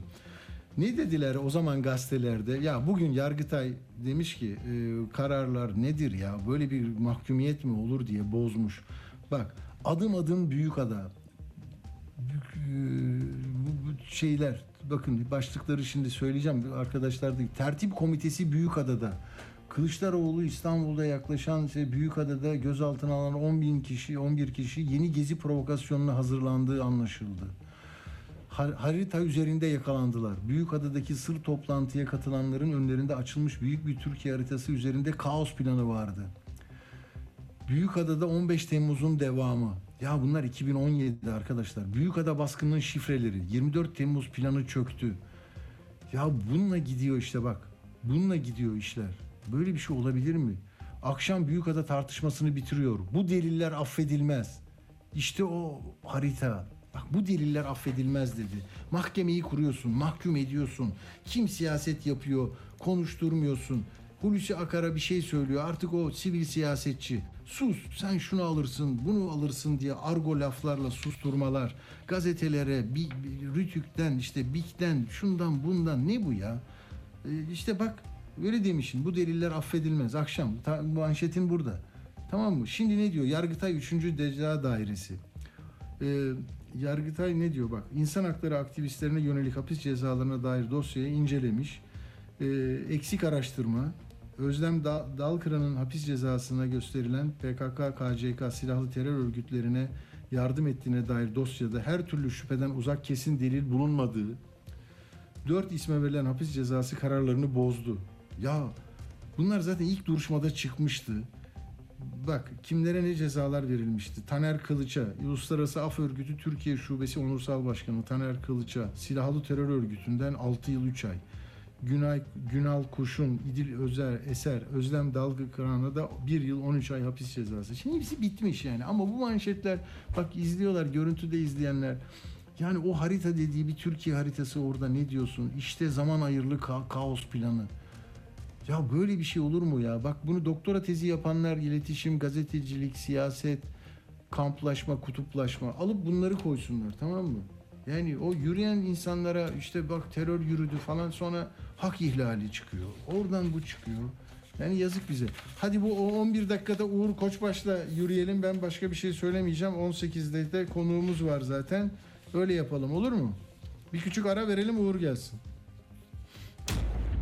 Ne dediler o zaman gazetelerde? Ya bugün Yargıtay demiş ki e, kararlar nedir ya? Böyle bir mahkumiyet mi olur diye bozmuş. Bak adım adım büyük ada. E, bu şeyler bakın başlıkları şimdi söyleyeceğim arkadaşlar da tertip komitesi Büyükada'da Kılıçdaroğlu İstanbul'da yaklaşan şey Büyükada'da gözaltına alınan 10 bin kişi 11 kişi yeni gezi provokasyonuna hazırlandığı anlaşıldı. Har- harita üzerinde yakalandılar. Büyükada'daki sır toplantıya katılanların önlerinde açılmış büyük bir Türkiye haritası üzerinde kaos planı vardı. Büyükada'da 15 Temmuz'un devamı. Ya bunlar 2017'de arkadaşlar. Büyükada baskının şifreleri. 24 Temmuz planı çöktü. Ya bununla gidiyor işte bak. Bununla gidiyor işler. Böyle bir şey olabilir mi? Akşam Büyükada tartışmasını bitiriyor. Bu deliller affedilmez. İşte o harita. Bak bu deliller affedilmez dedi. Mahkemeyi kuruyorsun, mahkum ediyorsun. Kim siyaset yapıyor, konuşturmuyorsun. Hulusi Akar'a bir şey söylüyor. Artık o sivil siyasetçi. Sus, sen şunu alırsın, bunu alırsın diye argo laflarla susturmalar. Gazetelere, bi, bi- Rütük'ten, işte BİK'ten, şundan bundan ne bu ya? Ee, işte bak öyle demişsin. Bu deliller affedilmez. Akşam ta, manşetin burada. Tamam mı? Şimdi ne diyor? Yargıtay 3. Ceza Dairesi. Ee, Yargıtay ne diyor bak insan hakları aktivistlerine yönelik hapis cezalarına dair dosyayı incelemiş. Ee, eksik araştırma Özlem Da- Dalkıran'ın hapis cezasına gösterilen PKK, KCK silahlı terör örgütlerine yardım ettiğine dair dosyada her türlü şüpheden uzak kesin delil bulunmadığı, dört isme verilen hapis cezası kararlarını bozdu. Ya bunlar zaten ilk duruşmada çıkmıştı. Bak kimlere ne cezalar verilmişti. Taner Kılıç'a, Uluslararası Af Örgütü Türkiye Şubesi Onursal Başkanı Taner Kılıç'a, Silahlı Terör Örgütü'nden 6 yıl 3 ay. Günay, Günal Kuş'un, İdil Özer, Eser, Özlem Dalgı Kıran'a da 1 yıl 13 ay hapis cezası. Şimdi hepsi bitmiş yani. Ama bu manşetler bak izliyorlar, görüntüde izleyenler. Yani o harita dediği bir Türkiye haritası orada ne diyorsun? İşte zaman ayırlı ka- kaos planı. Ya böyle bir şey olur mu ya? Bak bunu doktora tezi yapanlar, iletişim, gazetecilik, siyaset, kamplaşma, kutuplaşma alıp bunları koysunlar tamam mı? Yani o yürüyen insanlara işte bak terör yürüdü falan sonra hak ihlali çıkıyor. Oradan bu çıkıyor. Yani yazık bize. Hadi bu o 11 dakikada Uğur Koçbaş'la yürüyelim. Ben başka bir şey söylemeyeceğim. 18'de de konuğumuz var zaten. Öyle yapalım olur mu? Bir küçük ara verelim Uğur gelsin.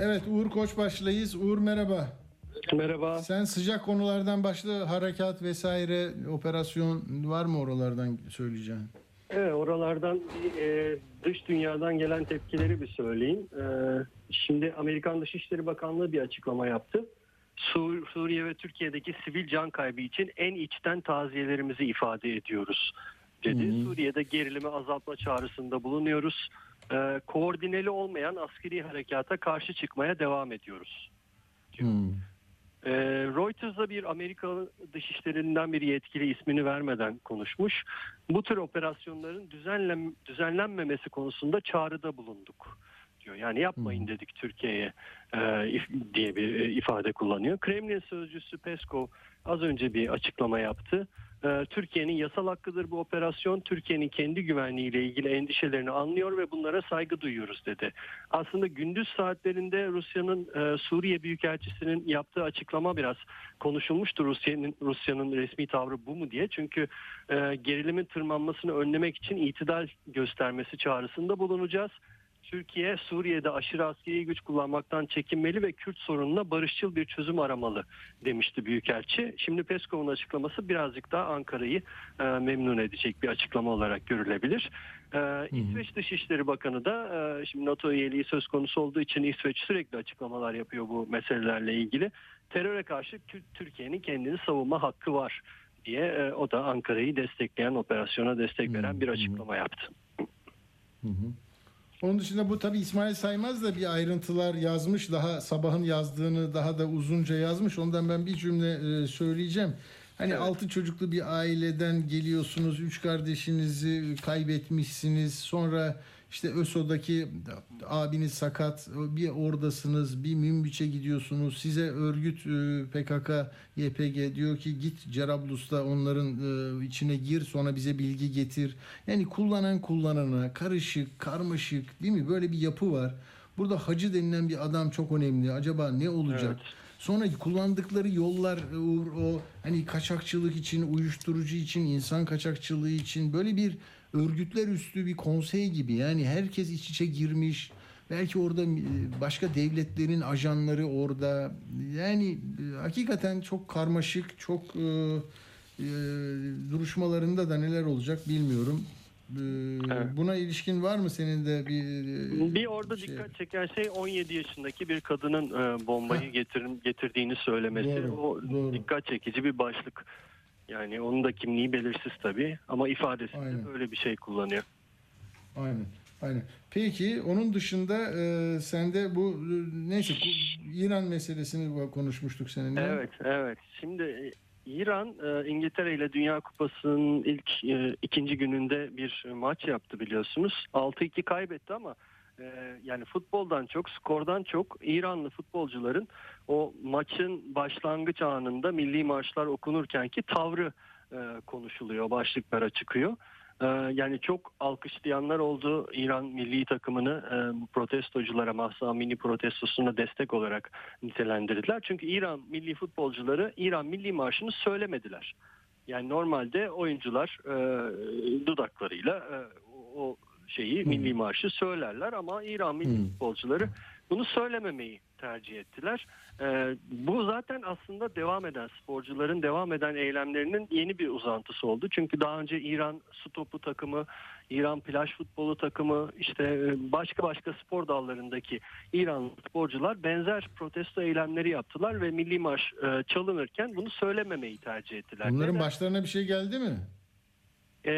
Evet Uğur Koçbaş'layız. Uğur merhaba. Merhaba. Sen sıcak konulardan başla harekat vesaire operasyon var mı oralardan söyleyeceğin? Evet, oralardan e, dış dünyadan gelen tepkileri bir söyleyeyim. E, şimdi Amerikan Dışişleri Bakanlığı bir açıklama yaptı. Sur- Suriye ve Türkiye'deki sivil can kaybı için en içten taziyelerimizi ifade ediyoruz dedi. Suriye'de gerilimi azaltma çağrısında bulunuyoruz. E, koordineli olmayan askeri harekata karşı çıkmaya devam ediyoruz. Ee, Reuters'da bir Amerika dışişlerinden bir yetkili ismini vermeden konuşmuş. Bu tür operasyonların düzenlen, düzenlenmemesi konusunda çağrıda bulunduk diyor. Yani yapmayın dedik Türkiye'ye e, diye bir e, ifade kullanıyor. Kremlin sözcüsü Peskov az önce bir açıklama yaptı. E, Türkiye'nin yasal hakkıdır bu operasyon. Türkiye'nin kendi güvenliğiyle ilgili endişelerini anlıyor ve bunlara saygı duyuyoruz dedi. Aslında gündüz saatlerinde Rusya'nın e, Suriye Büyükelçisi'nin yaptığı açıklama biraz konuşulmuştu. Rusya'nın Rusya'nın resmi tavrı bu mu diye. Çünkü e, gerilimin tırmanmasını önlemek için itidal göstermesi çağrısında bulunacağız. Türkiye Suriye'de aşırı askeri güç kullanmaktan çekinmeli ve Kürt sorununa barışçıl bir çözüm aramalı demişti Büyükelçi. Şimdi Peskov'un açıklaması birazcık daha Ankara'yı e, memnun edecek bir açıklama olarak görülebilir. E, İsveç Dışişleri Bakanı da e, şimdi NATO üyeliği söz konusu olduğu için İsveç sürekli açıklamalar yapıyor bu meselelerle ilgili. Teröre karşı Tü- Türkiye'nin kendini savunma hakkı var diye e, o da Ankara'yı destekleyen operasyona destek veren bir açıklama yaptı. Onun dışında bu tabii İsmail Saymaz da bir ayrıntılar yazmış. Daha sabahın yazdığını daha da uzunca yazmış. Ondan ben bir cümle e, söyleyeceğim. Hani altı çocuklu bir aileden geliyorsunuz. Üç kardeşinizi kaybetmişsiniz. Sonra işte ÖSO'daki abiniz sakat. Bir oradasınız. Bir Münbiç'e gidiyorsunuz. Size örgüt e, PKK, YPG diyor ki git Cerablus'ta onların e, içine gir sonra bize bilgi getir. Yani kullanan kullanana karışık, karmaşık değil mi? Böyle bir yapı var. Burada hacı denilen bir adam çok önemli. Acaba ne olacak? Sonra kullandıkları yollar e, o hani kaçakçılık için, uyuşturucu için, insan kaçakçılığı için böyle bir örgütler üstü bir konsey gibi. Yani herkes iç içe girmiş. Belki orada e, başka devletlerin ajanları orada. Yani e, hakikaten çok karmaşık, çok e, e, duruşmalarında da neler olacak bilmiyorum. E, Buna ilişkin var mı senin de bir Bir orada şey- dikkat çeken şey 17 yaşındaki bir kadının bombayı getirin, getirdiğini söylemesi. Doğru, o doğru. dikkat çekici bir başlık. Yani onun da kimliği belirsiz tabii ama ifadesinde Aynen. böyle bir şey kullanıyor. Aynen. Aynen. Peki onun dışında e, sende bu neyse bu İran meselesini konuşmuştuk seninle. Evet, evet. Şimdi e, İran e, İngiltere ile Dünya Kupası'nın ilk e, ikinci gününde bir maç yaptı biliyorsunuz. 6-2 kaybetti ama yani futboldan çok, skordan çok İranlı futbolcuların o maçın başlangıç anında milli marşlar okunurken ki tavrı e, konuşuluyor, başlıklara çıkıyor. E, yani çok alkışlayanlar oldu İran milli takımını e, protestoculara Mahsa Amini protestosuna destek olarak nitelendirdiler. Çünkü İran milli futbolcuları İran milli marşını söylemediler. Yani normalde oyuncular e, dudaklarıyla o şeyi milli marşı söylerler ama İran milli futbolcuları bunu söylememeyi tercih ettiler. E, bu zaten aslında devam eden sporcuların devam eden eylemlerinin yeni bir uzantısı oldu. Çünkü daha önce İran su topu takımı, İran plaj futbolu takımı, işte e, başka başka spor dallarındaki İran sporcular benzer protesto eylemleri yaptılar ve milli marş e, çalınırken bunu söylememeyi tercih ettiler. Bunların Neden? başlarına bir şey geldi mi? E,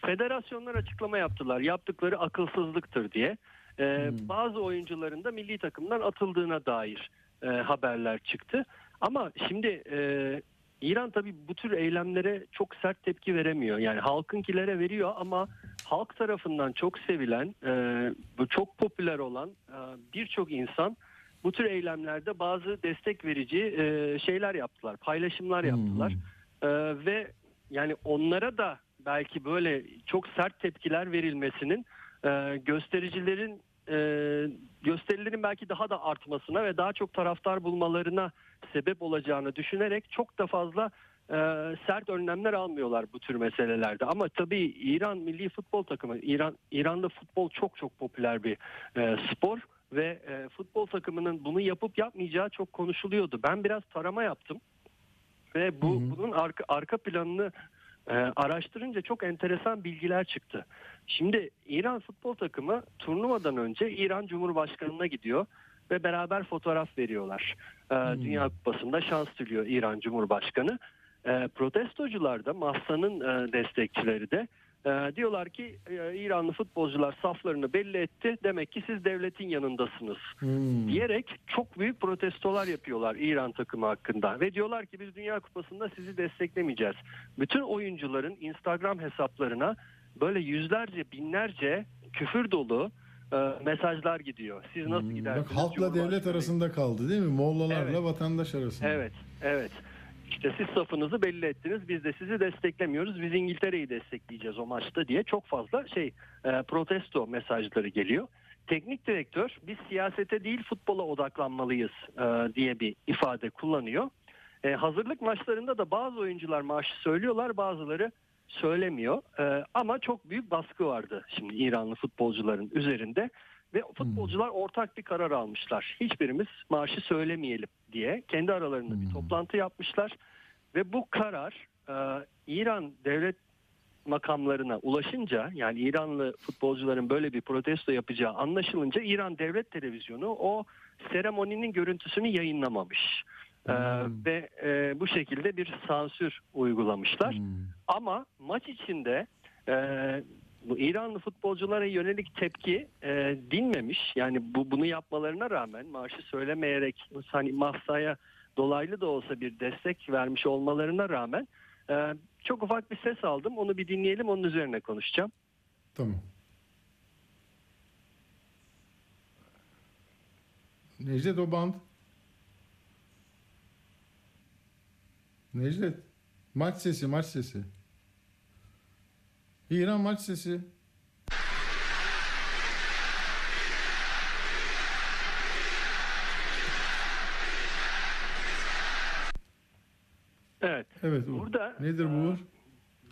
federasyonlar açıklama yaptılar. Yaptıkları akılsızlıktır diye. E, Bazı oyuncuların da milli takımdan atıldığına dair e, haberler çıktı. Ama şimdi e, İran tabii bu tür eylemlere çok sert tepki veremiyor. Yani halkınkilere veriyor ama halk tarafından çok sevilen, e, çok popüler olan e, birçok insan bu tür eylemlerde bazı destek verici e, şeyler yaptılar, paylaşımlar yaptılar. E, ve yani onlara da belki böyle çok sert tepkiler verilmesinin e, göstericilerin e, gösterilerin belki daha da artmasına ve daha çok taraftar bulmalarına sebep olacağını düşünerek çok da fazla e, sert önlemler almıyorlar bu tür meselelerde. Ama tabii İran milli futbol takımı, İran İran'da futbol çok çok popüler bir e, spor ve e, futbol takımının bunu yapıp yapmayacağı çok konuşuluyordu. Ben biraz tarama yaptım ve bu bunun arka, arka planını e, araştırınca çok enteresan bilgiler çıktı. Şimdi İran futbol takımı turnuvadan önce İran Cumhurbaşkanı'na gidiyor ve beraber fotoğraf veriyorlar. E, Dünya Kupası'nda şans diliyor İran Cumhurbaşkanı. E, protestocular da Mahsa'nın e, destekçileri de e, diyorlar ki e, İranlı futbolcular saflarını belli etti. Demek ki siz devletin yanındasınız diyerek çok büyük protestolar yapıyorlar İran takımı hakkında ve diyorlar ki biz Dünya Kupası'nda sizi desteklemeyeceğiz. Bütün oyuncuların Instagram hesaplarına böyle yüzlerce binlerce küfür dolu e, mesajlar gidiyor. Siz nasıl gidersiniz? Bak halkla devlet arasında kaldı değil mi? Mollalarla Evet. vatandaş arasında. Evet, evet. İşte siz safınızı belli ettiniz. Biz de sizi desteklemiyoruz. Biz İngiltere'yi destekleyeceğiz o maçta diye çok fazla şey e, protesto mesajları geliyor. Teknik direktör biz siyasete değil futbola odaklanmalıyız e, diye bir ifade kullanıyor. E, hazırlık maçlarında da bazı oyuncular maaşı söylüyorlar, bazıları söylemiyor. E, ama çok büyük baskı vardı şimdi İranlı futbolcuların üzerinde ve futbolcular ortak bir karar almışlar. Hiçbirimiz maaşı söylemeyelim diye kendi aralarında bir toplantı yapmışlar ve bu karar e, İran devlet makamlarına ulaşınca yani İranlı futbolcuların böyle bir protesto yapacağı anlaşılınca İran devlet televizyonu o seremoninin görüntüsünü yayınlamamış. E, ve e, bu şekilde bir sansür uygulamışlar. Ama maç içinde e, bu İranlı futbolculara yönelik tepki e, dinmemiş. Yani bu bunu yapmalarına rağmen maaşı söylemeyerek hani Mahsa'ya dolaylı da olsa bir destek vermiş olmalarına rağmen e, çok ufak bir ses aldım. Onu bir dinleyelim onun üzerine konuşacağım. Tamam. Necdet o band. Necdet. Maç sesi, maç sesi. İran maç sesi. Evet. Evet. Burada Nedir bu?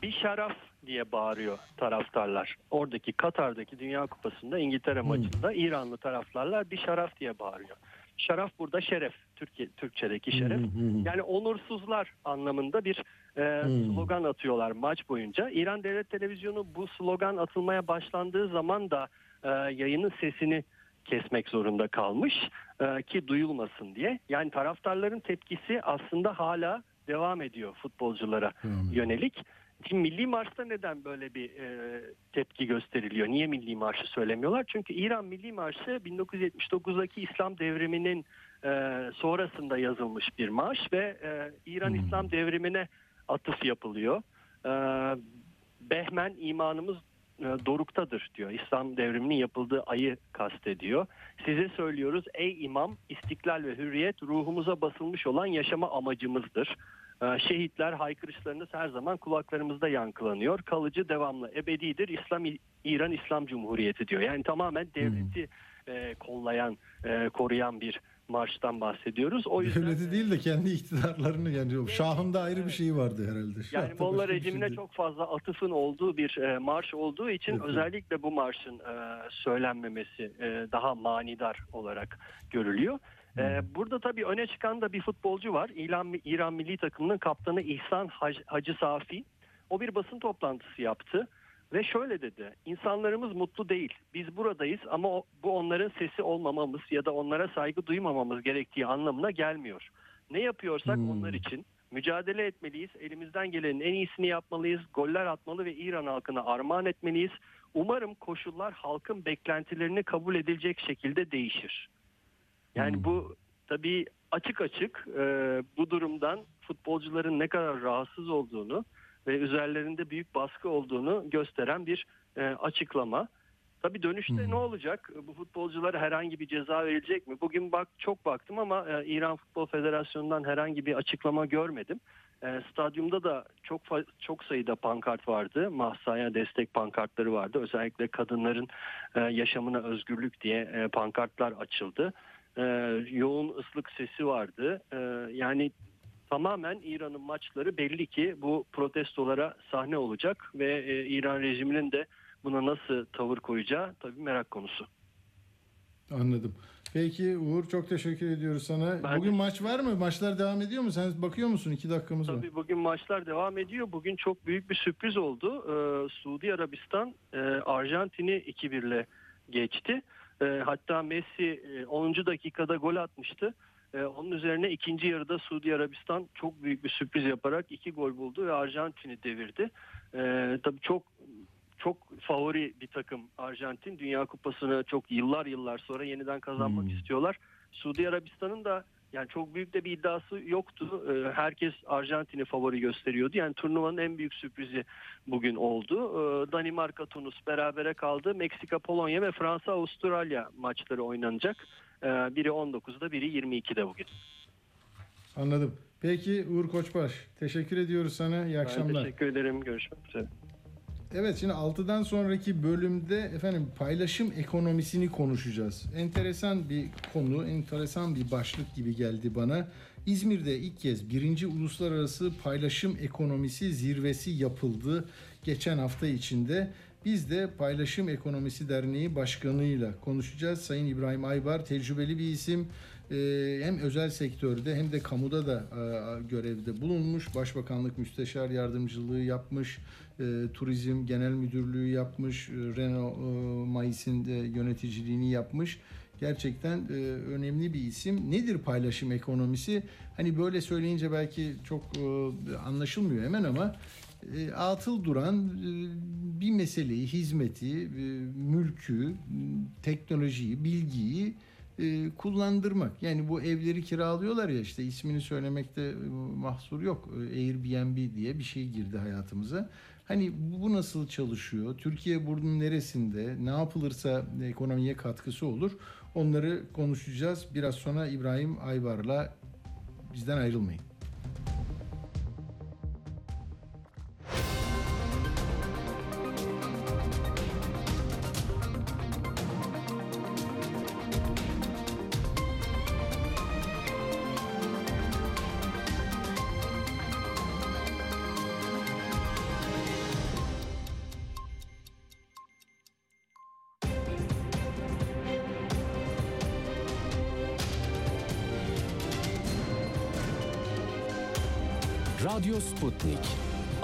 bir şaraf diye bağırıyor taraftarlar. Oradaki Katar'daki Dünya Kupası'nda İngiltere maçında İranlı taraftarlar bir şaraf diye bağırıyor. Şaraf burada şeref. Türkiye Türkçedeki şeref. Yani onursuzlar anlamında bir e, slogan atıyorlar maç boyunca. İran Devlet Televizyonu bu slogan atılmaya başlandığı zaman da e, yayının sesini kesmek zorunda kalmış e, ki duyulmasın diye. Yani taraftarların tepkisi aslında hala devam ediyor futbolculara yönelik. Şimdi milli marşta neden böyle bir e, tepki gösteriliyor? Niye milli marşı söylemiyorlar? Çünkü İran milli marşı 1979'daki İslam devriminin e, sonrasında yazılmış bir marş ve e, İran İslam devrimine atıf yapılıyor. E, Behmen imanımız e, doruktadır diyor. İslam devriminin yapıldığı ayı kastediyor. Size söylüyoruz ey imam istiklal ve hürriyet ruhumuza basılmış olan yaşama amacımızdır. E, Şehitler haykırışlarınız her zaman kulaklarımızda yankılanıyor. Kalıcı devamlı ebedidir. İslam İran İslam Cumhuriyeti diyor. Yani tamamen devleti e, kollayan, e, koruyan bir marştan bahsediyoruz. O yüzden Devleti değil de kendi iktidarlarını yani Şah'ın da ayrı bir şeyi vardı herhalde. yani Şah'ta Molla şey rejimine değil. çok fazla atıfın olduğu bir e, marş olduğu için Evet, evet. özellikle bu marşın e, söylenmemesi e, daha manidar olarak görülüyor. E, burada tabii öne çıkan da bir futbolcu var. İran, İran milli takımının kaptanı İhsan Hac- Hacı Safi. O bir basın toplantısı yaptı ve şöyle dedi. İnsanlarımız mutlu değil. Biz buradayız ama bu onların sesi olmamamız ya da onlara saygı duymamamız gerektiği anlamına gelmiyor. Ne yapıyorsak onlar için mücadele etmeliyiz. Elimizden gelenin en iyisini yapmalıyız. Goller atmalı ve İran halkına armağan etmeliyiz. Umarım koşullar halkın beklentilerini kabul edilecek şekilde değişir. Yani bu tabii açık açık e, bu durumdan futbolcuların ne kadar rahatsız olduğunu ve üzerlerinde büyük baskı olduğunu gösteren bir e, açıklama. Tabii dönüşte ne olacak? Bu futbolculara herhangi bir ceza verilecek mi? Bugün bak çok baktım ama e, İran Futbol Federasyonu'ndan herhangi bir açıklama görmedim. E, stadyumda da çok çok sayıda pankart vardı. Mahsa'ya destek pankartları vardı. Özellikle kadınların e, yaşamına özgürlük diye e, pankartlar açıldı. E, yoğun ıslık sesi vardı. E, yani tamamen İran'ın maçları belli ki bu protestolara sahne olacak ve e, İran rejiminin de buna nasıl tavır koyacağı tabii merak konusu. Anladım. Peki Uğur çok teşekkür ediyoruz sana. Ben Bugün de- maç var mı? Maçlar devam ediyor mu? Sen bakıyor musun? İki dakikamız var. Tabii bugün maçlar devam ediyor. Bugün çok büyük bir sürpriz oldu. Ee, Suudi Arabistan e, Arjantin'i 2-1 ile geçti. E, hatta Messi e, 10. dakikada gol atmıştı. E, onun üzerine ikinci yarıda Suudi Arabistan çok büyük bir sürpriz yaparak iki gol buldu ve Arjantin'i devirdi. E, tabii çok çok favori bir takım Arjantin. Dünya Kupası'nı çok yıllar yıllar sonra yeniden kazanmak Hmm. istiyorlar. Suudi Arabistan'ın da yani çok büyük de bir iddiası yoktu. Ee, Herkes Arjantin'i favori gösteriyordu. Yani turnuvanın en büyük sürprizi bugün oldu. Ee, Danimarka, Tunus berabere kaldı. Meksika, Polonya ve Fransa, Avustralya maçları oynanacak. Ee, Biri 19'da, biri 22'de bugün. Anladım. Peki Uğur Koçbaş teşekkür ediyoruz sana. İyi Ben akşamlar. teşekkür ederim. Görüşmek üzere. Evet şimdi 6'dan sonraki bölümde efendim paylaşım ekonomisini konuşacağız. Enteresan bir konu, enteresan bir başlık gibi geldi bana. İzmir'de ilk kez birinci uluslararası paylaşım ekonomisi zirvesi yapıldı geçen hafta içinde. Biz de Paylaşım Ekonomisi Derneği Başkanı'yla konuşacağız. Sayın İbrahim Aybar tecrübeli bir isim. Ee, hem özel sektörde hem de kamuda da e, görevde bulunmuş. Başbakanlık Müsteşar Yardımcılığı yapmış. e, Turizm Genel Müdürlüğü yapmış. e, Renault e, Mayıs'ın e, yöneticiliğini yapmış. Gerçekten e, önemli bir isim. Nedir paylaşım ekonomisi? Hani böyle söyleyince belki çok e, anlaşılmıyor hemen ama atıl duran e, bir meseleyi, hizmeti, e, mülkü, teknolojiyi, bilgiyi e, kullandırmak. Yani bu evleri kiralıyorlar ya işte ismini söylemekte e, mahsur yok. E, Airbnb diye bir şey girdi hayatımıza. Hani bu- nasıl çalışıyor? Türkiye bunun neresinde? Ne yapılırsa ekonomiye katkısı olur? Onları konuşacağız. Biraz sonra İbrahim Ayvar'la bizden ayrılmayın.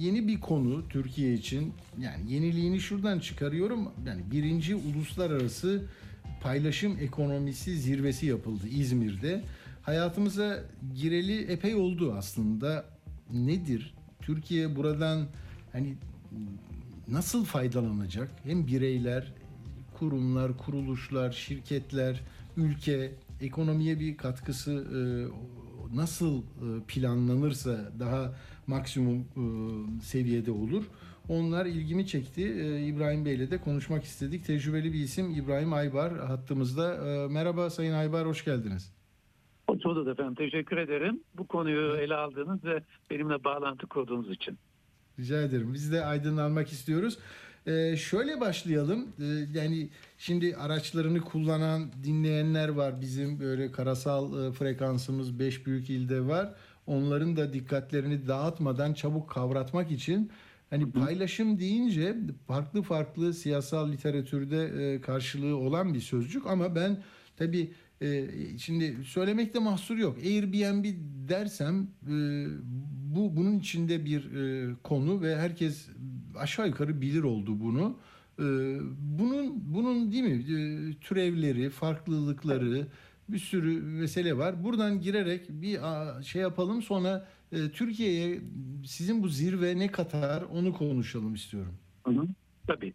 yeni bir konu Türkiye için. Yani yeniliğini şuradan çıkarıyorum. Yani birinci uluslararası paylaşım ekonomisi zirvesi yapıldı İzmir'de. Hayatımıza gireli epey oldu aslında. Nedir? Türkiye buradan hani nasıl faydalanacak? Hem bireyler, kurumlar, kuruluşlar, şirketler, ülke, ekonomiye bir katkısı e, nasıl e, planlanırsa daha maksimum e, seviyede olur. Onlar ilgimi çekti. E, İbrahim Bey'le de konuşmak istedik. Tecrübeli bir isim İbrahim Aybar hattımızda. E, Merhaba Sayın Aybar, hoş geldiniz. Hoş bulduk efendim. Teşekkür ederim. Bu konuyu ele aldığınız ve benimle bağlantı kurduğunuz için. Rica ederim. Biz de aydınlanmak istiyoruz. Ee, şöyle başlayalım. Ee, yani şimdi araçlarını kullanan dinleyenler var. Bizim böyle karasal e, frekansımız 5 büyük ilde var. Onların da dikkatlerini dağıtmadan çabuk kavratmak için hani paylaşım deyince farklı farklı siyasal literatürde e, karşılığı olan bir sözcük ama ben tabii e, şimdi söylemekte mahsur yok. Airbnb dersem e, bu bunun içinde bir e, konu ve herkes aşağı yukarı bilir oldu bunu. E, bunun bunun değil mi e, türevleri, farklılıkları bir sürü mesele var. Buradan girerek bir şey yapalım sonra e, Türkiye'ye sizin bu zirve ne katar onu konuşalım istiyorum. Hı hı. Tabii.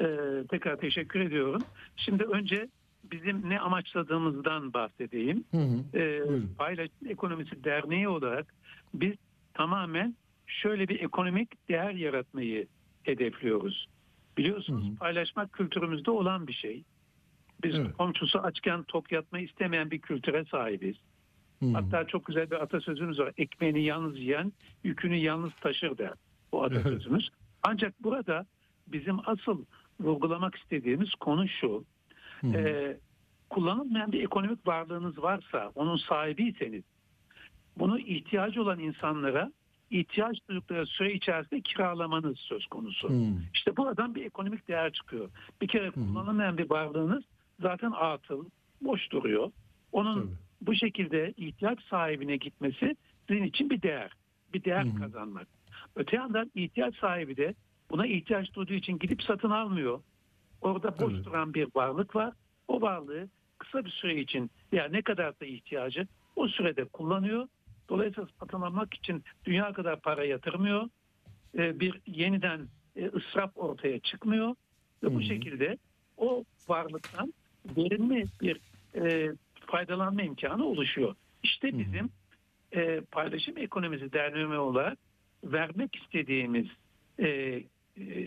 Ee, tekrar teşekkür ediyorum. Şimdi önce bizim ne amaçladığımızdan bahsedeyim. Hı hı. Ee. Paylaşım Ekonomisi Derneği olarak biz tamamen şöyle bir ekonomik değer yaratmayı hedefliyoruz. Biliyorsunuz paylaşmak kültürümüzde olan bir şey. Biz Evet. komşusu açken tok yatmayı istemeyen bir kültüre sahibiz. Hmm. Hatta çok güzel bir atasözümüz var. Ekmeğini yalnız yiyen yükünü yalnız taşır der. Bu atasözümüz. Ancak burada bizim asıl vurgulamak istediğimiz konu şu. Ee, kullanılmayan bir ekonomik varlığınız varsa, onun sahibiyseniz, bunu ihtiyacı olan insanlara ihtiyaç duydukları süre içerisinde kiralamanız söz konusu. Hmm. İşte buradan bir ekonomik değer çıkıyor. Bir kere kullanılmayan bir varlığınız zaten atıl, boş duruyor. Onun bu şekilde ihtiyaç sahibine gitmesi sizin için bir değer. Bir değer kazanmak. Öte yandan ihtiyaç sahibi de buna ihtiyaç duyduğu için gidip satın almıyor. Orada boş duran bir varlık var. O varlığı kısa bir süre için ya ne kadar da ihtiyacı o sürede kullanıyor. Dolayısıyla satın almak için dünya kadar para yatırmıyor. Ee, bir yeniden e, ısraf ortaya çıkmıyor. Ve bu şekilde o varlıktan verimli bir e, faydalanma imkanı oluşuyor. İşte bizim e, paylaşım ekonomisi derneği olarak vermek istediğimiz e, e,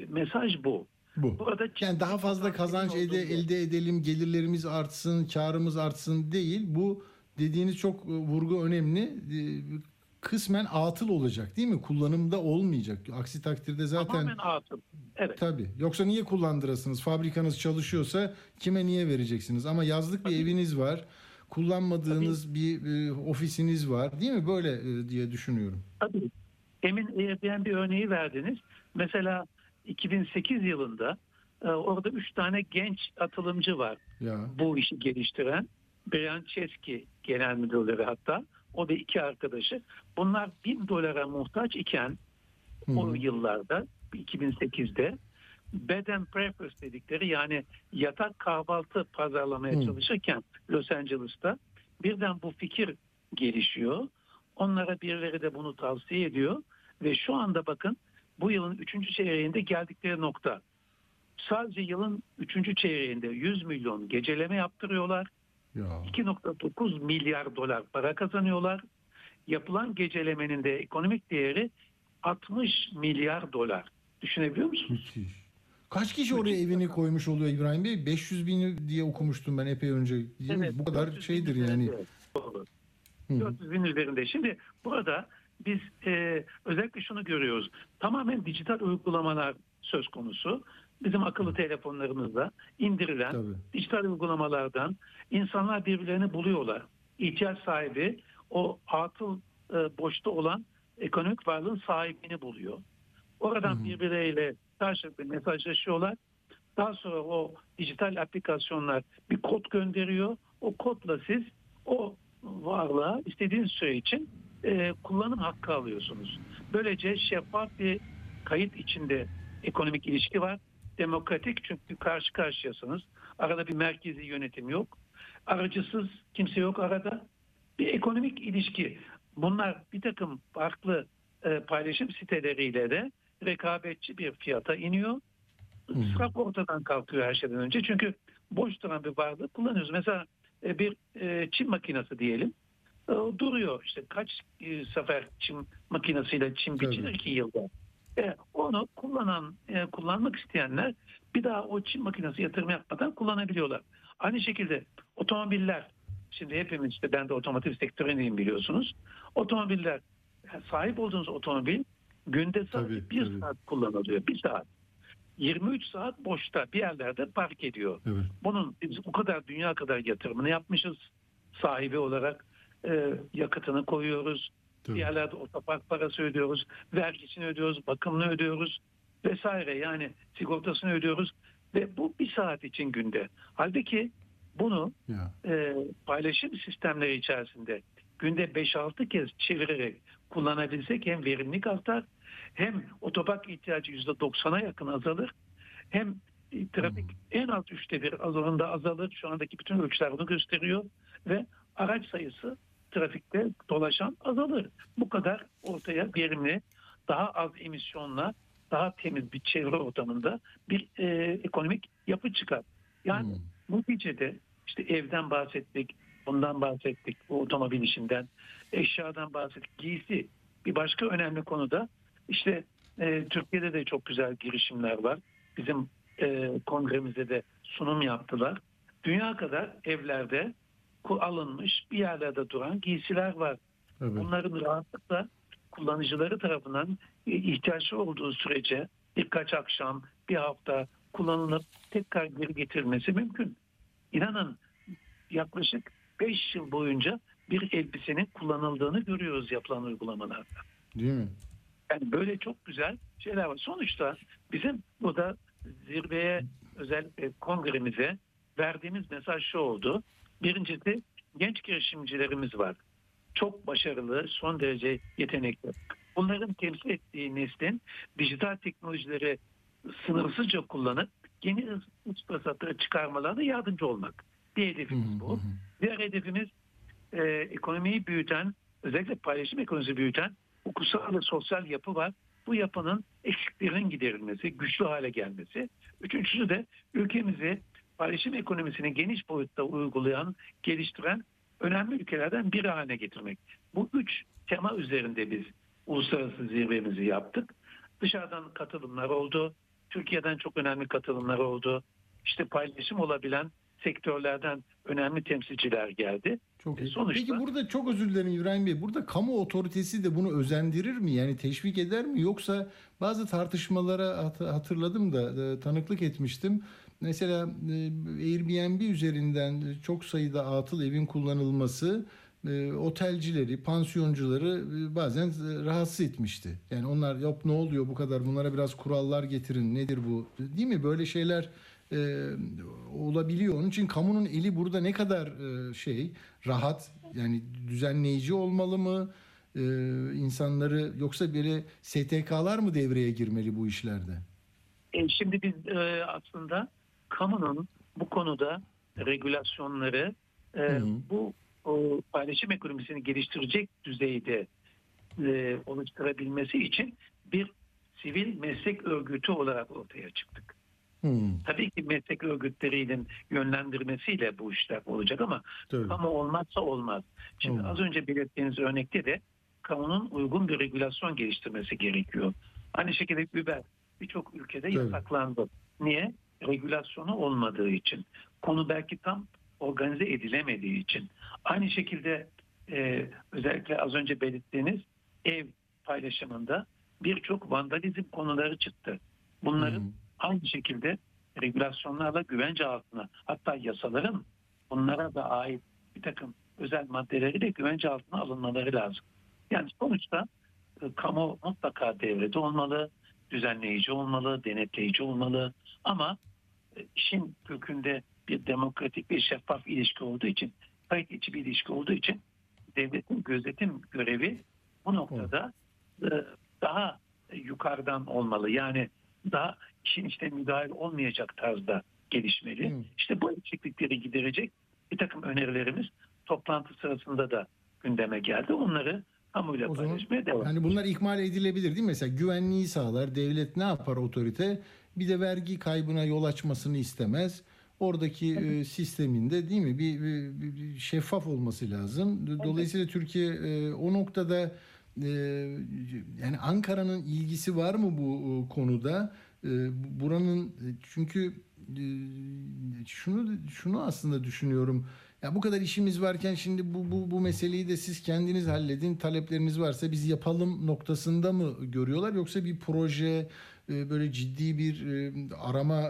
mesaj bu. Bu. Burada Yani daha fazla kazanç ede, elde edelim, gelirlerimiz artsın, karımız artsın değil. Bu dediğiniz çok e, vurgu önemli. Kısmen atıl olacak değil mi? Kullanımda olmayacak. Aksi takdirde zaten tamamen atıl. Evet. Tabii. Yoksa niye kullandırasınız? Fabrikanız çalışıyorsa kime niye vereceksiniz? Ama yazlık bir eviniz var. Kullanmadığınız bir e, ofisiniz var. Değil mi? Böyle e, diye düşünüyorum. Tabii. Emin Airbnb örneği verdiniz. Mesela 2008 yılında e, orada 3 tane genç atılımcı var. Ya. Bu işi geliştiren. Brian Chesky genel müdürleri hatta. O da iki arkadaşı. Bunlar 1000 dolara muhtaç iken o yıllarda 2008'de bed and breakfast dedikleri yani yatak kahvaltı pazarlamaya Hı. çalışırken Los Angeles'ta birden bu fikir gelişiyor. Onlara birileri de bunu tavsiye ediyor ve şu anda bakın bu yılın 3. çeyreğinde geldikleri nokta. Sadece yılın 3. çeyreğinde 100 milyon geceleme yaptırıyorlar. Ya. 2.9 milyar dolar para kazanıyorlar. Yapılan gecelemenin de ekonomik değeri 60 milyar dolar. Düşünebiliyor musunuz? Kaç kişi oraya evini koymuş oluyor İbrahim Bey? 500 bin diye okumuştum ben epey önce. Değil mi? Bu kadar şeydir yani. Evet, doğru. 400 bin üzerinde. Şimdi burada biz e, özellikle şunu görüyoruz. Tamamen dijital uygulamalar söz konusu. Bizim akıllı telefonlarımızda indirilen dijital uygulamalardan insanlar birbirlerini buluyorlar. İhtiyaç sahibi o atıl e, boşta olan ekonomik varlığın sahibini buluyor. Oradan birbirleriyle karşılıklı mesajlaşıyorlar. Daha sonra o dijital aplikasyonlar bir kod gönderiyor. O kodla siz o varlığa istediğiniz süre için e, kullanım hakkı alıyorsunuz. Böylece şeffaf bir kayıt içinde ekonomik ilişki var. Demokratik çünkü karşı karşıyasınız. Arada bir merkezi yönetim yok. Aracısız kimse yok arada. Bir ekonomik ilişki. Bunlar bir takım farklı e, paylaşım siteleriyle de rekabetçi bir fiyata iniyor. İsraf ortadan kalkıyor her şeyden önce. Çünkü boş duran bir varlığı kullanıyoruz. Mesela e, bir e, çim makinesi diyelim. E, duruyor işte kaç e, sefer çim makinesiyle çim biçilir ki yılda. E, onu kullanan e, kullanmak isteyenler bir daha o çim makinesi yatırım yapmadan kullanabiliyorlar. Aynı şekilde otomobiller şimdi hepimiz işte ben de otomotiv sektöründeyim biliyorsunuz. Otomobiller sahip olduğunuz otomobil günde sadece bir saat kullanılıyor. Bir saat. 23 saat boşta bir yerlerde park ediyor. Bunun biz o kadar dünya kadar yatırımını yapmışız. Sahibi olarak e, yakıtını koyuyoruz. Bir yerlerde otopark parası ödüyoruz. Vergisini ödüyoruz. Bakımını ödüyoruz. Vesaire yani sigortasını ödüyoruz. Ve bu bir saat için günde. Halbuki bunu e, paylaşım sistemleri içerisinde günde 5-6 kez çevirerek kullanabilsek hem verimlilik artar hem otopark ihtiyacı %90'a yakın azalır hem trafik en az üçte bir azalında azalır. Şu andaki bütün ölçüler bunu gösteriyor ve araç sayısı trafikte dolaşan azalır. Bu kadar ortaya verimli, daha az emisyonla, daha temiz bir çevre ortamında bir e, ekonomik yapı çıkar. Yani bu neticede işte evden bahsettik, bundan bahsettik, bu otomobil işinden, eşyadan bahsettik, giysi. Bir başka önemli konuda işte e, Türkiye'de de çok güzel girişimler var. Bizim e, kongremizde de sunum yaptılar. dünya kadar evlerde alınmış bir yerlerde duran giysiler var. Evet. Bunların rahatlıkla kullanıcıları tarafından e, ihtiyaçlı olduğu sürece birkaç akşam, bir hafta kullanılıp tekrar geri getirilmesi mümkün. İnanın yaklaşık 5 yıl boyunca bir elbisenin kullanıldığını görüyoruz yapılan uygulamalarda. Değil mi? Yani böyle çok güzel şeyler var. Sonuçta bizim burada zirveye özellikle kongremize verdiğimiz mesaj şu oldu. Birincisi genç girişimcilerimiz var. Çok başarılı, son derece yetenekli. Bunların temsil ettiği neslin dijital teknolojileri sınırsızca kullanıp yeni iş fırsatları çıkarmalarına yardımcı olmak. Bir hedefimiz bu. Diğer hedefimiz e, ekonomiyi büyüten, özellikle paylaşım ekonomisi büyüten hukusal ve sosyal yapı var. Bu yapının eksiklerinin giderilmesi, güçlü hale gelmesi. Üçüncüsü de ülkemizi paylaşım ekonomisini geniş boyutta uygulayan, geliştiren önemli ülkelerden biri haline getirmek. Bu üç tema üzerinde biz uluslararası zirvemizi yaptık. Dışarıdan katılımlar oldu. Türkiye'den çok önemli katılımlar oldu. İşte paylaşım olabilen sektörlerden önemli temsilciler geldi. Çok iyi. Sonuçta- Peki burada çok özür dilerim İbrahim Bey. Burada kamu otoritesi de bunu özendirir mi? Yani teşvik eder mi? Yoksa bazı tartışmalara hat- hatırladım da e, tanıklık etmiştim. Mesela e, Airbnb üzerinden çok sayıda atıl evin kullanılması e, otelcileri, pansiyoncuları e, bazen rahatsız etmişti. Yani onlar yok ne oluyor bu kadar bunlara biraz kurallar getirin nedir bu değil mi? Böyle şeyler e, olabiliyor. Onun için kamunun eli burada ne kadar e, şey rahat yani düzenleyici olmalı mı? E, insanları yoksa böyle STK'lar mı devreye girmeli bu işlerde? E, şimdi biz e, aslında kamunun bu konuda regülasyonları e, bu o, paylaşım ekonomisini geliştirecek düzeyde e, oluşturabilmesi için bir sivil meslek örgütü olarak ortaya çıktık. Hmm. Tabii ki meslek örgütlerinin yönlendirmesiyle bu işler olacak ama Tabii. kamu olmazsa olmaz. Şimdi Olmaz. az önce belirttiğiniz örnekte de kamunun uygun bir regülasyon geliştirmesi gerekiyor. Aynı şekilde Uber birçok ülkede Tabii. yasaklandı. Niye? Regülasyonu olmadığı için. Konu belki tam organize edilemediği için. Aynı şekilde e, özellikle az önce belirttiğiniz ev paylaşımında birçok vandalizm konuları çıktı. Bunların aynı şekilde regülasyonlarla güvence altına hatta yasaların bunlara da ait bir takım özel maddeleri de güvence altına alınmaları lazım. Yani sonuçta e, kamu mutlaka devrede olmalı, düzenleyici olmalı, denetleyici olmalı ama işin kökünde bir demokratik bir şeffaf ilişki olduğu için, kayıt içi bir ilişki olduğu için devletin gözetim görevi bu noktada e, daha yukarıdan olmalı. Yani daha işin işte müdahil olmayacak tarzda gelişmeli. İşte bu eksiklikleri giderecek bir takım önerilerimiz toplantı sırasında da gündeme geldi. Onları zaman paylaşmaya devam yani bunlar ihmal edilebilir değil mi? Mesela güvenliği sağlar. Devlet ne yapar otorite? Bir de vergi kaybına yol açmasını istemez. Oradaki e, sisteminde değil mi bir, bir- bir- şeffaf olması lazım. Dolayısıyla Türkiye e, o noktada e, yani Ankara'nın ilgisi var mı bu e, konuda? E, buranın çünkü e, şunu şunu aslında düşünüyorum. Ya bu kadar işimiz varken şimdi bu bu bu meseleyi de siz kendiniz halledin. Talepleriniz varsa biz yapalım noktasında mı görüyorlar yoksa bir proje e, böyle ciddi bir e, arama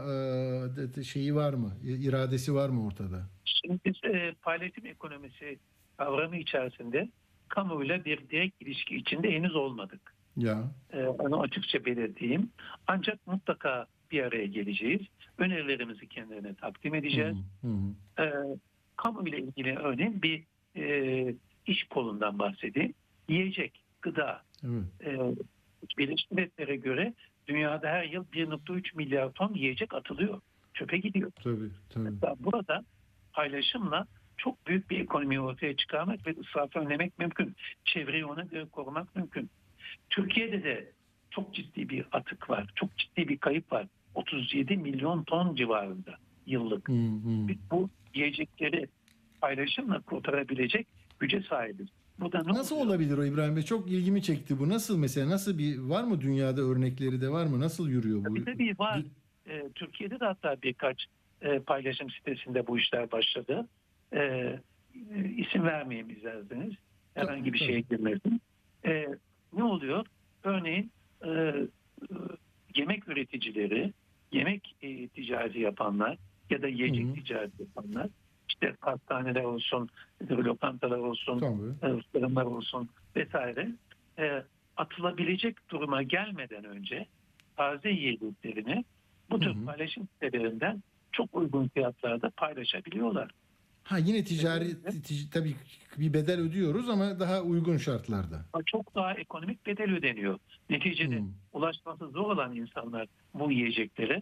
e, şeyi var mı? E, iradesi var mı ortada? Şimdi biz e, paylaşım ekonomisi kavramı içerisinde kamuyla bir direkt ilişki içinde henüz olmadık. Ya. E, onu açıkça belirteyim. Ancak mutlaka bir araya geleceğiz. Önerilerimizi kendilerine takdim edeceğiz. Hı hı. E, kamu ile ilgili örneğin bir e, iş kolundan bahsedeyim. Yiyecek, gıda. Evet. E, Birleşmiş Milletler'e göre dünyada her yıl 1.3 milyar ton yiyecek atılıyor. Çöpe gidiyor. Tabii, tabii. Mesela burada paylaşımla çok büyük bir ekonomi ortaya çıkarmak ve israfı önlemek mümkün. Çevreyi ona göre korumak mümkün. Türkiye'de de çok ciddi bir atık var. Çok ciddi bir kayıp var. 37 milyon ton civarında yıllık. Biz bu yiyecekleri paylaşımla kurtarabilecek güce sahibiz. Bu da ne Nasıl olabilir o İbrahim Bey? Çok ilgimi çekti bu. Nasıl mesela nasıl bir var mı dünyada örnekleri de var mı? Nasıl yürüyor bu? Tabii tabii var. Ee, Türkiye'de de hatta birkaç e, paylaşım sitesinde bu işler başladı. E, e, isim vermeyeyim isterseniz. Herhangi bir şeye girmedim. E, ne oluyor? Örneğin e, e, yemek üreticileri, yemek e, ticareti yapanlar ya da yiyecek ticareti yapanlar, işte pastaneler olsun, lokantalar olsun, fırınlar olsun vesaire e, atılabilecek duruma gelmeden önce taze yiyeceklerini bu tür paylaşım sitelerinden çok uygun fiyatlarda paylaşabiliyorlar. Ha yine ticari tic- tabii bir bedel ödüyoruz ama daha uygun şartlarda. Çok daha ekonomik bedel ödeniyor. Neticede ulaşması zor olan insanlar bu yiyeceklere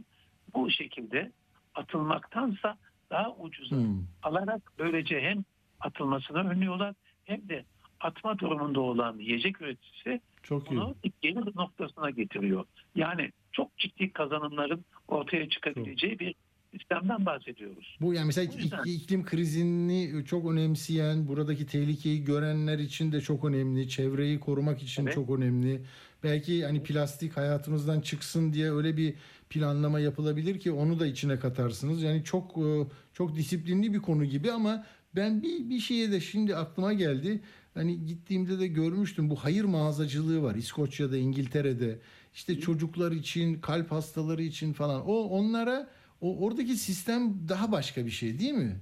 bu şekilde atılmaktansa daha ucuza alarak böylece hem atılmasını önlüyorlar hem de atma durumunda olan yiyecek üreticisi Çok iyi. bunu gelir noktasına getiriyor. Yani çok ciddi kazanımların ortaya çıkabileceği bir sistemden bahsediyoruz. Bu yani mesela yüzden- ik- iklim krizini çok önemseyen, buradaki tehlikeyi görenler için de çok önemli, çevreyi korumak için Evet. çok önemli. Belki hani plastik hayatımızdan çıksın diye öyle bir planlama yapılabilir ki onu da içine katarsınız. Yani çok e, çok disiplinli bir konu gibi ama ben bir bir şeye de şimdi aklıma geldi. Hani gittiğimde de görmüştüm bu hayır mağazacılığı var İskoçya'da, İngiltere'de. İşte çocuklar için, kalp hastaları için falan. O onlara o oradaki sistem daha başka bir şey değil mi?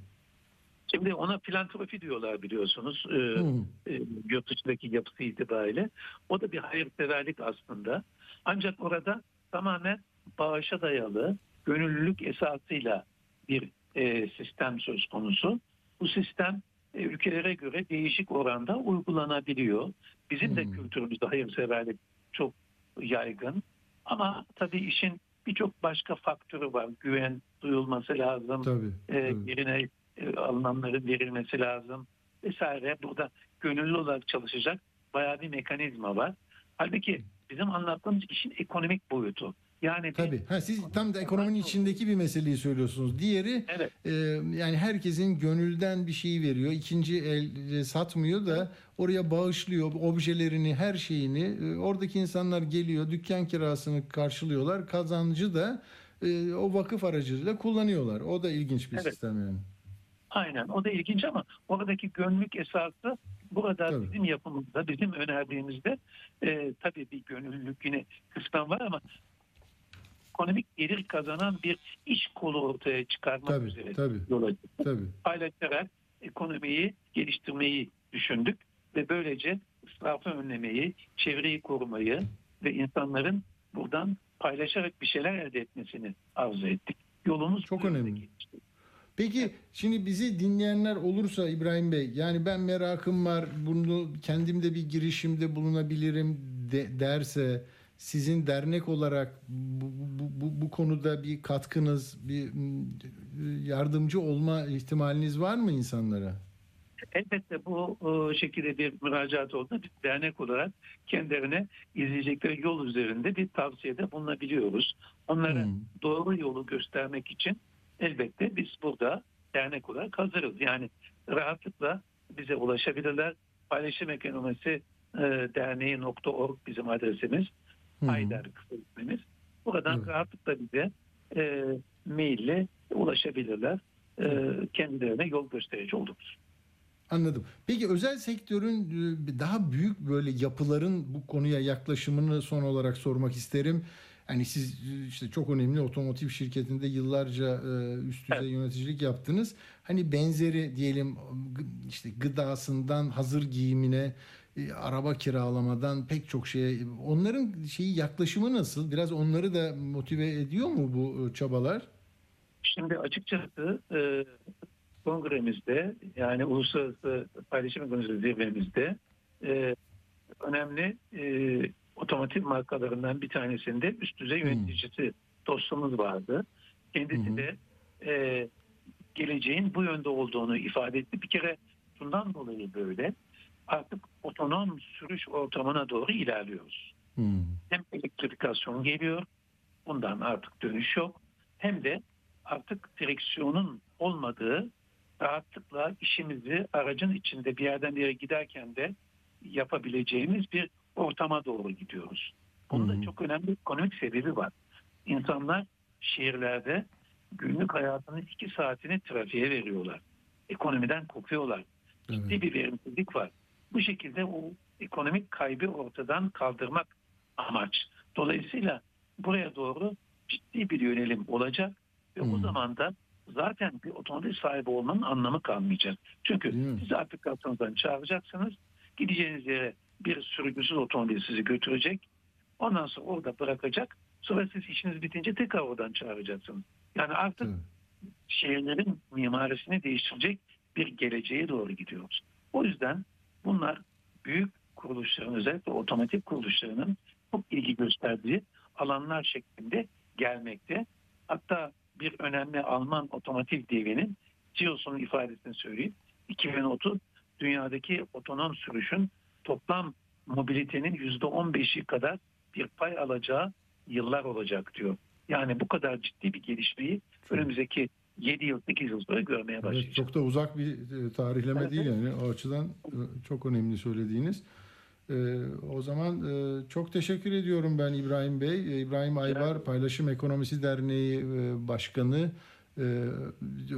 Şimdi ona filantropi diyorlar biliyorsunuz. Ee, Hı. e, yurt dışındaki yapısı itibariyle. O da bir hayırseverlik aslında. Ancak orada tamamen bağışa dayalı, gönüllülük esasıyla bir e, sistem söz konusu. Bu sistem e, ülkelere göre değişik oranda uygulanabiliyor. Bizim de kültürümüzde hayırseverlik çok yaygın. Ama tabii işin birçok başka faktörü var. Güven duyulması lazım. Tabii. E, yerine e, alınanların verilmesi lazım vesaire. Burada gönüllü olarak çalışacak bayağı bir mekanizma var. Halbuki bizim anlattığımız işin ekonomik boyutu. Yani Tabii. Ha, siz tam da ekonominin içindeki bir meseleyi söylüyorsunuz. Diğeri Evet. e, yani herkesin gönülden bir şeyi veriyor. İkinci el e, satmıyor da oraya bağışlıyor objelerini, her şeyini. E, oradaki insanlar geliyor, dükkan kirasını karşılıyorlar. Kazancı da e, o vakıf aracılığıyla kullanıyorlar. O da ilginç bir Evet. sistem yani. Aynen o da ilginç ama oradaki gönüllülük esası burada bizim yapımızda, bizim önerdiğimizde e, tabii bir gönüllülük yine kısmen var ama ekonomik gelir kazanan bir iş kolu ortaya çıkarmak Tabii, üzere tabii. yola çıktık. Tabii. Paylaşarak ekonomiyi geliştirmeyi düşündük ve böylece israfı önlemeyi, çevreyi korumayı ve insanların buradan paylaşarak bir şeyler elde etmesini arzu ettik. Yolumuz Çok önemli. Peki şimdi bizi dinleyenler olursa İbrahim Bey yani ben merakım var bunu kendimde bir girişimde bulunabilirim de- derse sizin dernek olarak bu, bu, bu, bu konuda bir katkınız bir yardımcı olma ihtimaliniz var mı insanlara? Elbette bu e, şekilde bir müracaat olduğunda biz dernek olarak kendilerine izleyecekleri yol üzerinde bir tavsiyede bulunabiliyoruz. Onlara doğru yolu göstermek için elbette biz burada dernek olarak hazırız. Yani rahatlıkla bize ulaşabilirler. Paylaşım ekonomisi e, derneği.org bizim adresimiz. Haydar kısa ismimiz. Buradan rahatlıkla bize e, maille ulaşabilirler. E, kendilerine yol gösterici oluruz. Anladım. Peki özel sektörün e, daha büyük böyle yapıların bu konuya yaklaşımını son olarak sormak isterim. Hani siz e, işte çok önemli otomotiv şirketinde yıllarca e, üst düzey yöneticilik yaptınız. Hani benzeri diyelim işte gıdasından hazır giyimine, e, araba kiralamadan pek çok şeye onların şeyi yaklaşımı nasıl? Biraz onları da motive ediyor mu bu e, çabalar? Şimdi açıkçası e, kongremizde yani uluslararası paylaşım ekonomisi zirvemizde e, önemli e, otomotiv markalarından bir tanesinde üst düzey yöneticisi dostumuz vardı. Kendisi de e, geleceğin bu yönde olduğunu ifade etti. Bir kere bundan dolayı böyle artık otonom sürüş ortamına doğru ilerliyoruz. Hem elektrifikasyon geliyor, bundan artık dönüş yok. Hem de artık direksiyonun olmadığı rahatlıkla işimizi aracın içinde bir yerden bir yere giderken de yapabileceğimiz bir ortama doğru gidiyoruz. Bunda çok önemli ekonomik sebebi var. İnsanlar şehirlerde günlük hayatının iki saatini trafiğe veriyorlar. Ekonomiden kopuyorlar. Ciddi bir verimsizlik var. Bu şekilde o ekonomik kaybı ortadan kaldırmak amaç. Dolayısıyla buraya doğru ciddi bir yönelim olacak ve o zaman da zaten bir otomobil sahibi olmanın anlamı kalmayacak. Çünkü sizi aplikasyondan çağıracaksınız. Gideceğiniz yere bir sürücüsüz otomobil sizi götürecek. Ondan sonra orada bırakacak. Sonra siz işiniz bitince tekrar oradan çağıracaksınız. Yani artık şehirlerin mimarisini değiştirecek bir geleceğe doğru gidiyoruz. O yüzden bunlar büyük kuruluşların özellikle otomotiv kuruluşlarının çok ilgi gösterdiği alanlar şeklinde gelmekte. Hatta bir önemli Alman otomotiv devinin CEO'sunun ifadesini söyleyeyim. 2030 dünyadaki otonom sürüşün toplam mobilitenin %15'i kadar bir pay alacağı yıllar olacak diyor. Yani bu kadar ciddi bir gelişmeyi önümüzdeki 7 yıl 8 yıl sonra görmeye başlayacağız. Evet, çok da uzak bir e, tarihleme değil yani o açıdan e, çok önemli söylediğiniz. E, o zaman e, çok teşekkür ediyorum ben İbrahim Bey. E, İbrahim Aybar Paylaşım Ekonomisi Derneği e, Başkanı. E,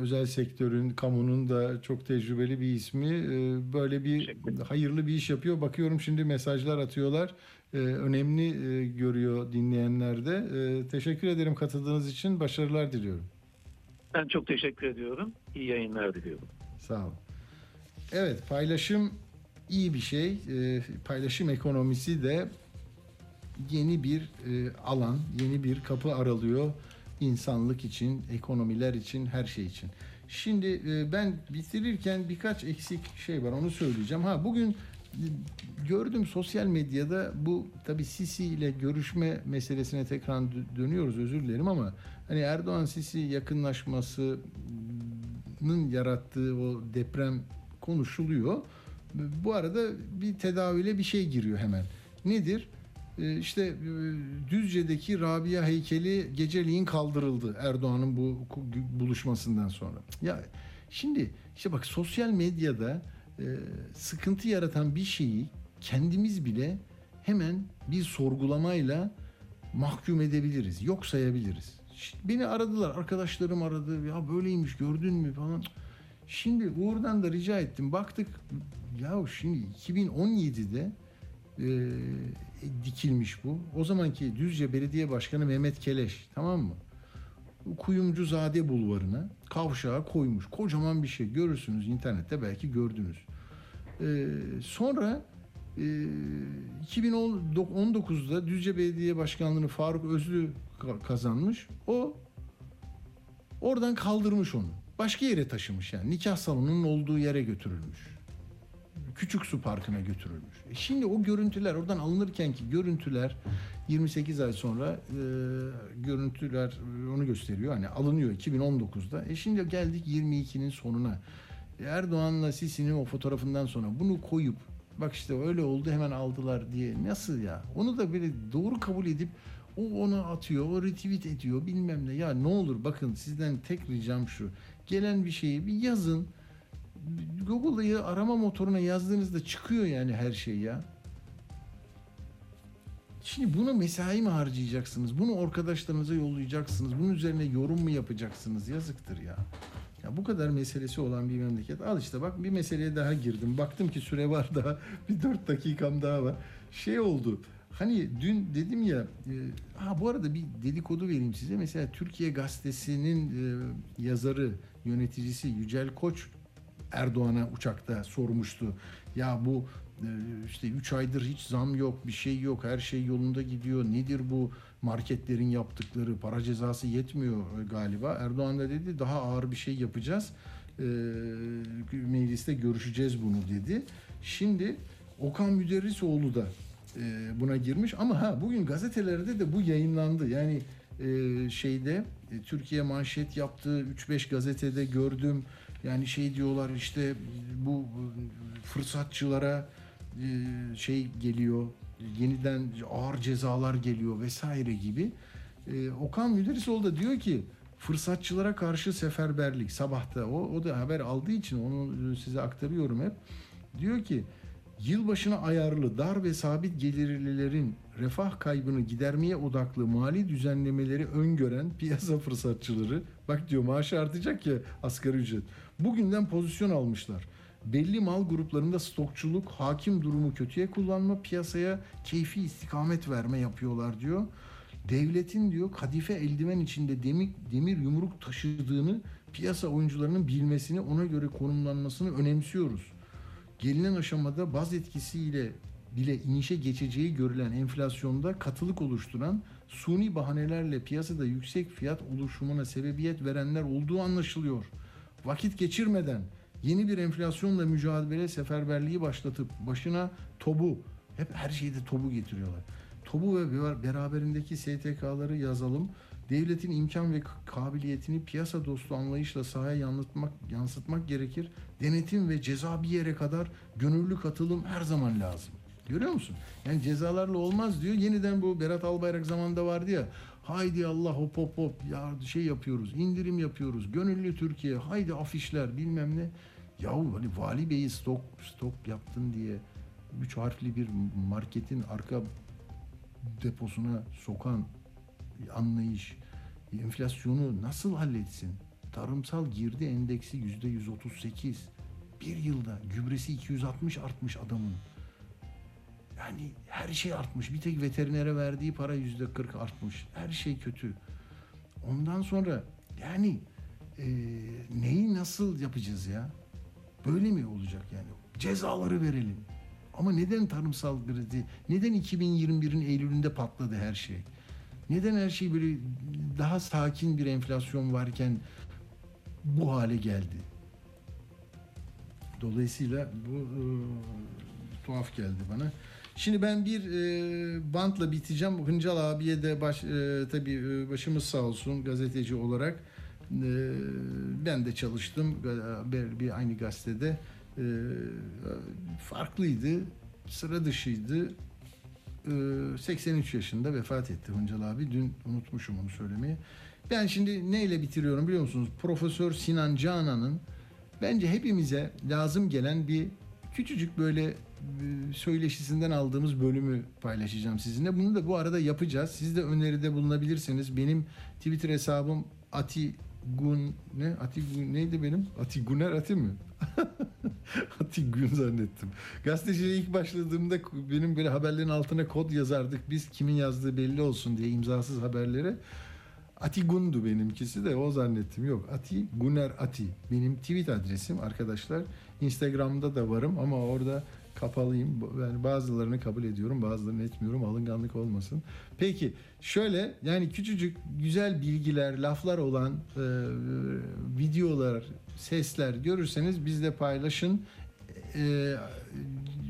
özel sektörün, kamunun da çok tecrübeli bir ismi. E, böyle bir hayırlı bir iş yapıyor. Bakıyorum şimdi mesajlar atıyorlar. E, önemli e, görüyor dinleyenler de. E, teşekkür ederim katıldığınız için. Başarılar diliyorum. Ben çok teşekkür ediyorum. İyi yayınlar diliyorum. Sağ olun. Evet paylaşım iyi bir şey. E, paylaşım ekonomisi de yeni bir e, alan, yeni bir kapı aralıyor insanlık için, ekonomiler için, her şey için. Şimdi e, ben bitirirken birkaç eksik şey var onu söyleyeceğim. Ha bugün gördüm sosyal medyada bu tabii Sisi ile görüşme meselesine tekrar dö- dönüyoruz özür dilerim ama hani Erdoğan Sisi yakınlaşmasının yarattığı o deprem konuşuluyor. Bu arada bir tedavüle bir şey giriyor hemen. Nedir? Ee, işte e, Düzce'deki Rabia heykeli geceliğin kaldırıldı Erdoğan'ın bu buluşmasından sonra. Ya şimdi işte bak sosyal medyada e, sıkıntı yaratan bir şeyi kendimiz bile hemen bir sorgulamayla mahkum edebiliriz, yok sayabiliriz. Beni aradılar, arkadaşlarım aradı. Ya böyleymiş gördün mü falan. Şimdi Uğur'dan da rica ettim. Baktık ya şimdi 2017'de e, dikilmiş bu. O zamanki Düzce Belediye Başkanı Mehmet Keleş tamam mı? Kuyumcuzade bulvarına kavşağa koymuş. Kocaman bir şey. Görürsünüz internette belki gördünüz. E, sonra e, 2019'da Düzce Belediye Başkanlığı'nı Faruk Özlü kazanmış. O oradan kaldırmış onu. Başka yere taşımış yani. Nikah salonunun olduğu yere götürülmüş. Küçük Su Parkı'na götürülmüş. E şimdi o görüntüler oradan alınırken ki görüntüler 28 ay sonra e, görüntüler onu gösteriyor. Hani alınıyor 2019'da. E şimdi geldik 22'nin sonuna. Erdoğan'la Sisi'nin o fotoğrafından sonra bunu koyup bak işte öyle oldu hemen aldılar diye nasıl ya? Onu da böyle doğru kabul edip o onu atıyor, o retweet ediyor bilmem ne. Ya ne olur bakın sizden tek ricam şu. Gelen bir şeyi bir yazın. Google'ı arama motoruna yazdığınızda çıkıyor yani her şey ya. Şimdi bunu mesai mi harcayacaksınız? Bunu arkadaşlarınıza yollayacaksınız. Bunun üzerine yorum mu yapacaksınız? Yazıktır ya. Ya bu kadar meselesi olan bir memleket. Al işte bak bir meseleye daha girdim. Baktım ki süre var daha. Bir dört dakikam daha var. Şey oldu. Hani dün dedim ya, e, ha bu arada bir dedikodu vereyim size. Mesela Türkiye Gazetesi'nin e, yazarı, yöneticisi Yücel Koç Erdoğan'a uçakta sormuştu. Ya bu e, işte 3 aydır hiç zam yok, bir şey yok, her şey yolunda gidiyor. Nedir bu marketlerin yaptıkları? Para cezası yetmiyor galiba. Erdoğan da dedi daha ağır bir şey yapacağız. E, mecliste görüşeceğiz bunu dedi. Şimdi Okan Müderrisoğlu da e, buna girmiş ama ha bugün gazetelerde de bu yayınlandı. Yani şeyde Türkiye manşet yaptığı 3-5 gazetede gördüm. Yani şey diyorlar işte bu fırsatçılara e, şey geliyor. Yeniden ağır cezalar geliyor vesaire gibi. E, Okan Müderrisoğlu da diyor ki fırsatçılara karşı seferberlik sabahta o, o da haber aldığı için onu size aktarıyorum hep. Diyor ki Yılbaşına ayarlı, dar ve sabit gelirlilerin refah kaybını gidermeye odaklı mali düzenlemeleri öngören piyasa fırsatçıları, bak diyor maaşı artacak ya asgari ücret, bugünden pozisyon almışlar. Belli mal gruplarında stokçuluk, hakim durumu kötüye kullanma, piyasaya keyfi istikamet verme yapıyorlar diyor. Devletin diyor kadife eldiven içinde demir, demir yumruk taşıdığını piyasa oyuncularının bilmesini, ona göre konumlanmasını önemsiyoruz gelinen aşamada baz etkisiyle bile inişe geçeceği görülen enflasyonda katılık oluşturan suni bahanelerle piyasada yüksek fiyat oluşumuna sebebiyet verenler olduğu anlaşılıyor. Vakit geçirmeden yeni bir enflasyonla mücadele seferberliği başlatıp başına TOB'u hep her şeyde TOB'u getiriyorlar. TOB'u ve beraberindeki STK'ları yazalım. Devletin imkan ve kabiliyetini piyasa dostu anlayışla sahaya yansıtmak, yansıtmak gerekir. Denetim ve ceza bir yere kadar gönüllü katılım her zaman lazım. Görüyor musun? Yani cezalarla olmaz diyor. Yeniden bu Berat Albayrak zamanında vardı ya. Haydi Allah hop hop hop ya şey yapıyoruz, indirim yapıyoruz. Gönüllü Türkiye, haydi afişler bilmem ne. Yahu hani vali beyi stok stok yaptın diye üç harfli bir marketin arka deposuna sokan anlayış enflasyonu nasıl halletsin? Tarımsal girdi endeksi yüzde 138. Bir yılda gübresi 260 artmış adamın. Yani her şey artmış. Bir tek veterinere verdiği para yüzde 40 artmış. Her şey kötü. Ondan sonra yani e, neyi nasıl yapacağız ya? Böyle mi olacak yani? Cezaları verelim. Ama neden tarımsal kredi? Neden 2021'in Eylül'ünde patladı her şey? Neden her şey böyle daha sakin bir enflasyon varken bu hale geldi? Dolayısıyla bu e, tuhaf geldi bana. Şimdi ben bir e, bantla biteceğim. Hıncal abiye de baş, e, tabii e, başımız sağ olsun gazeteci olarak. E, ben de çalıştım bir, aynı gazetede. E, farklıydı, sıra dışıydı. 83 yaşında vefat etti Hıncal abi. Dün unutmuşum onu söylemeyi. Ben şimdi neyle bitiriyorum biliyor musunuz? Profesör Sinan Canan'ın bence hepimize lazım gelen bir küçücük böyle söyleşisinden aldığımız bölümü paylaşacağım sizinle. Bunu da bu arada yapacağız. Siz de öneride bulunabilirsiniz. Benim Twitter hesabım Ati Gun ne? Ati Gun neydi benim? Ati Guner Ati mi? Ati Gün zannettim. Gazeteciliğe ilk başladığımda benim böyle haberlerin altına kod yazardık. Biz kimin yazdığı belli olsun diye imzasız haberleri. Ati Gundu benimkisi de o zannettim. Yok Ati Guner Ati. Benim tweet adresim arkadaşlar. Instagram'da da varım ama orada kapalıyım. Yani bazılarını kabul ediyorum, bazılarını etmiyorum. Alınganlık olmasın. Peki şöyle yani küçücük güzel bilgiler, laflar olan e, videolar, sesler görürseniz bizle paylaşın. E,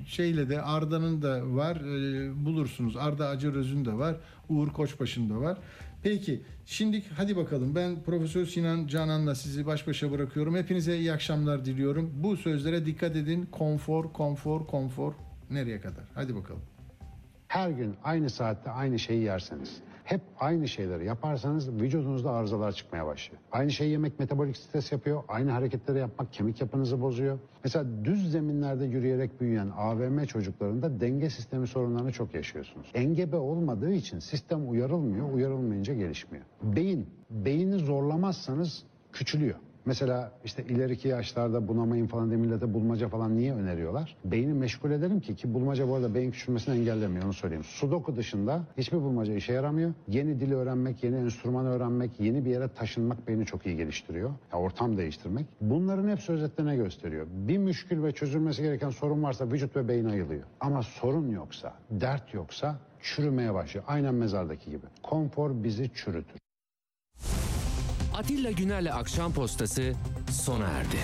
şeyle de Arda'nın da var e, bulursunuz. Arda Acaröz'ün de var. Uğur Koçbaş'ın da var. Peki şimdi hadi bakalım ben Profesör Sinan Canan'la sizi baş başa bırakıyorum. Hepinize iyi akşamlar diliyorum. Bu sözlere dikkat edin. Konfor, konfor, konfor nereye kadar? Hadi bakalım. Her gün aynı saatte aynı şeyi yerseniz, hep aynı şeyleri yaparsanız vücudunuzda arızalar çıkmaya başlıyor. Aynı şeyi yemek metabolik stres yapıyor, aynı hareketleri yapmak kemik yapınızı bozuyor. Mesela düz zeminlerde yürüyerek büyüyen AVM çocuklarında denge sistemi sorunlarını çok yaşıyorsunuz. Engebe olmadığı için sistem uyarılmıyor, uyarılmayınca gelişmiyor. Beyin, beyni zorlamazsanız küçülüyor. Mesela işte ileriki yaşlarda bunamayın falan diye millete bulmaca falan niye öneriyorlar? Beyni meşgul edelim ki ki bulmaca bu arada beyin küçülmesini engellemiyor onu söyleyeyim. Sudoku dışında hiçbir bulmaca işe yaramıyor. Yeni dil öğrenmek, yeni enstrüman öğrenmek, yeni bir yere taşınmak beyni çok iyi geliştiriyor. Ya ortam değiştirmek. Bunların hepsi özetle ne gösteriyor? Bir müşkül ve çözülmesi gereken sorun varsa vücut ve beyin ayılıyor. Ama sorun yoksa, dert yoksa çürümeye başlıyor. Aynen mezardaki gibi. Konfor bizi çürütür. Atilla Güner'le Akşam Postası sona erdi.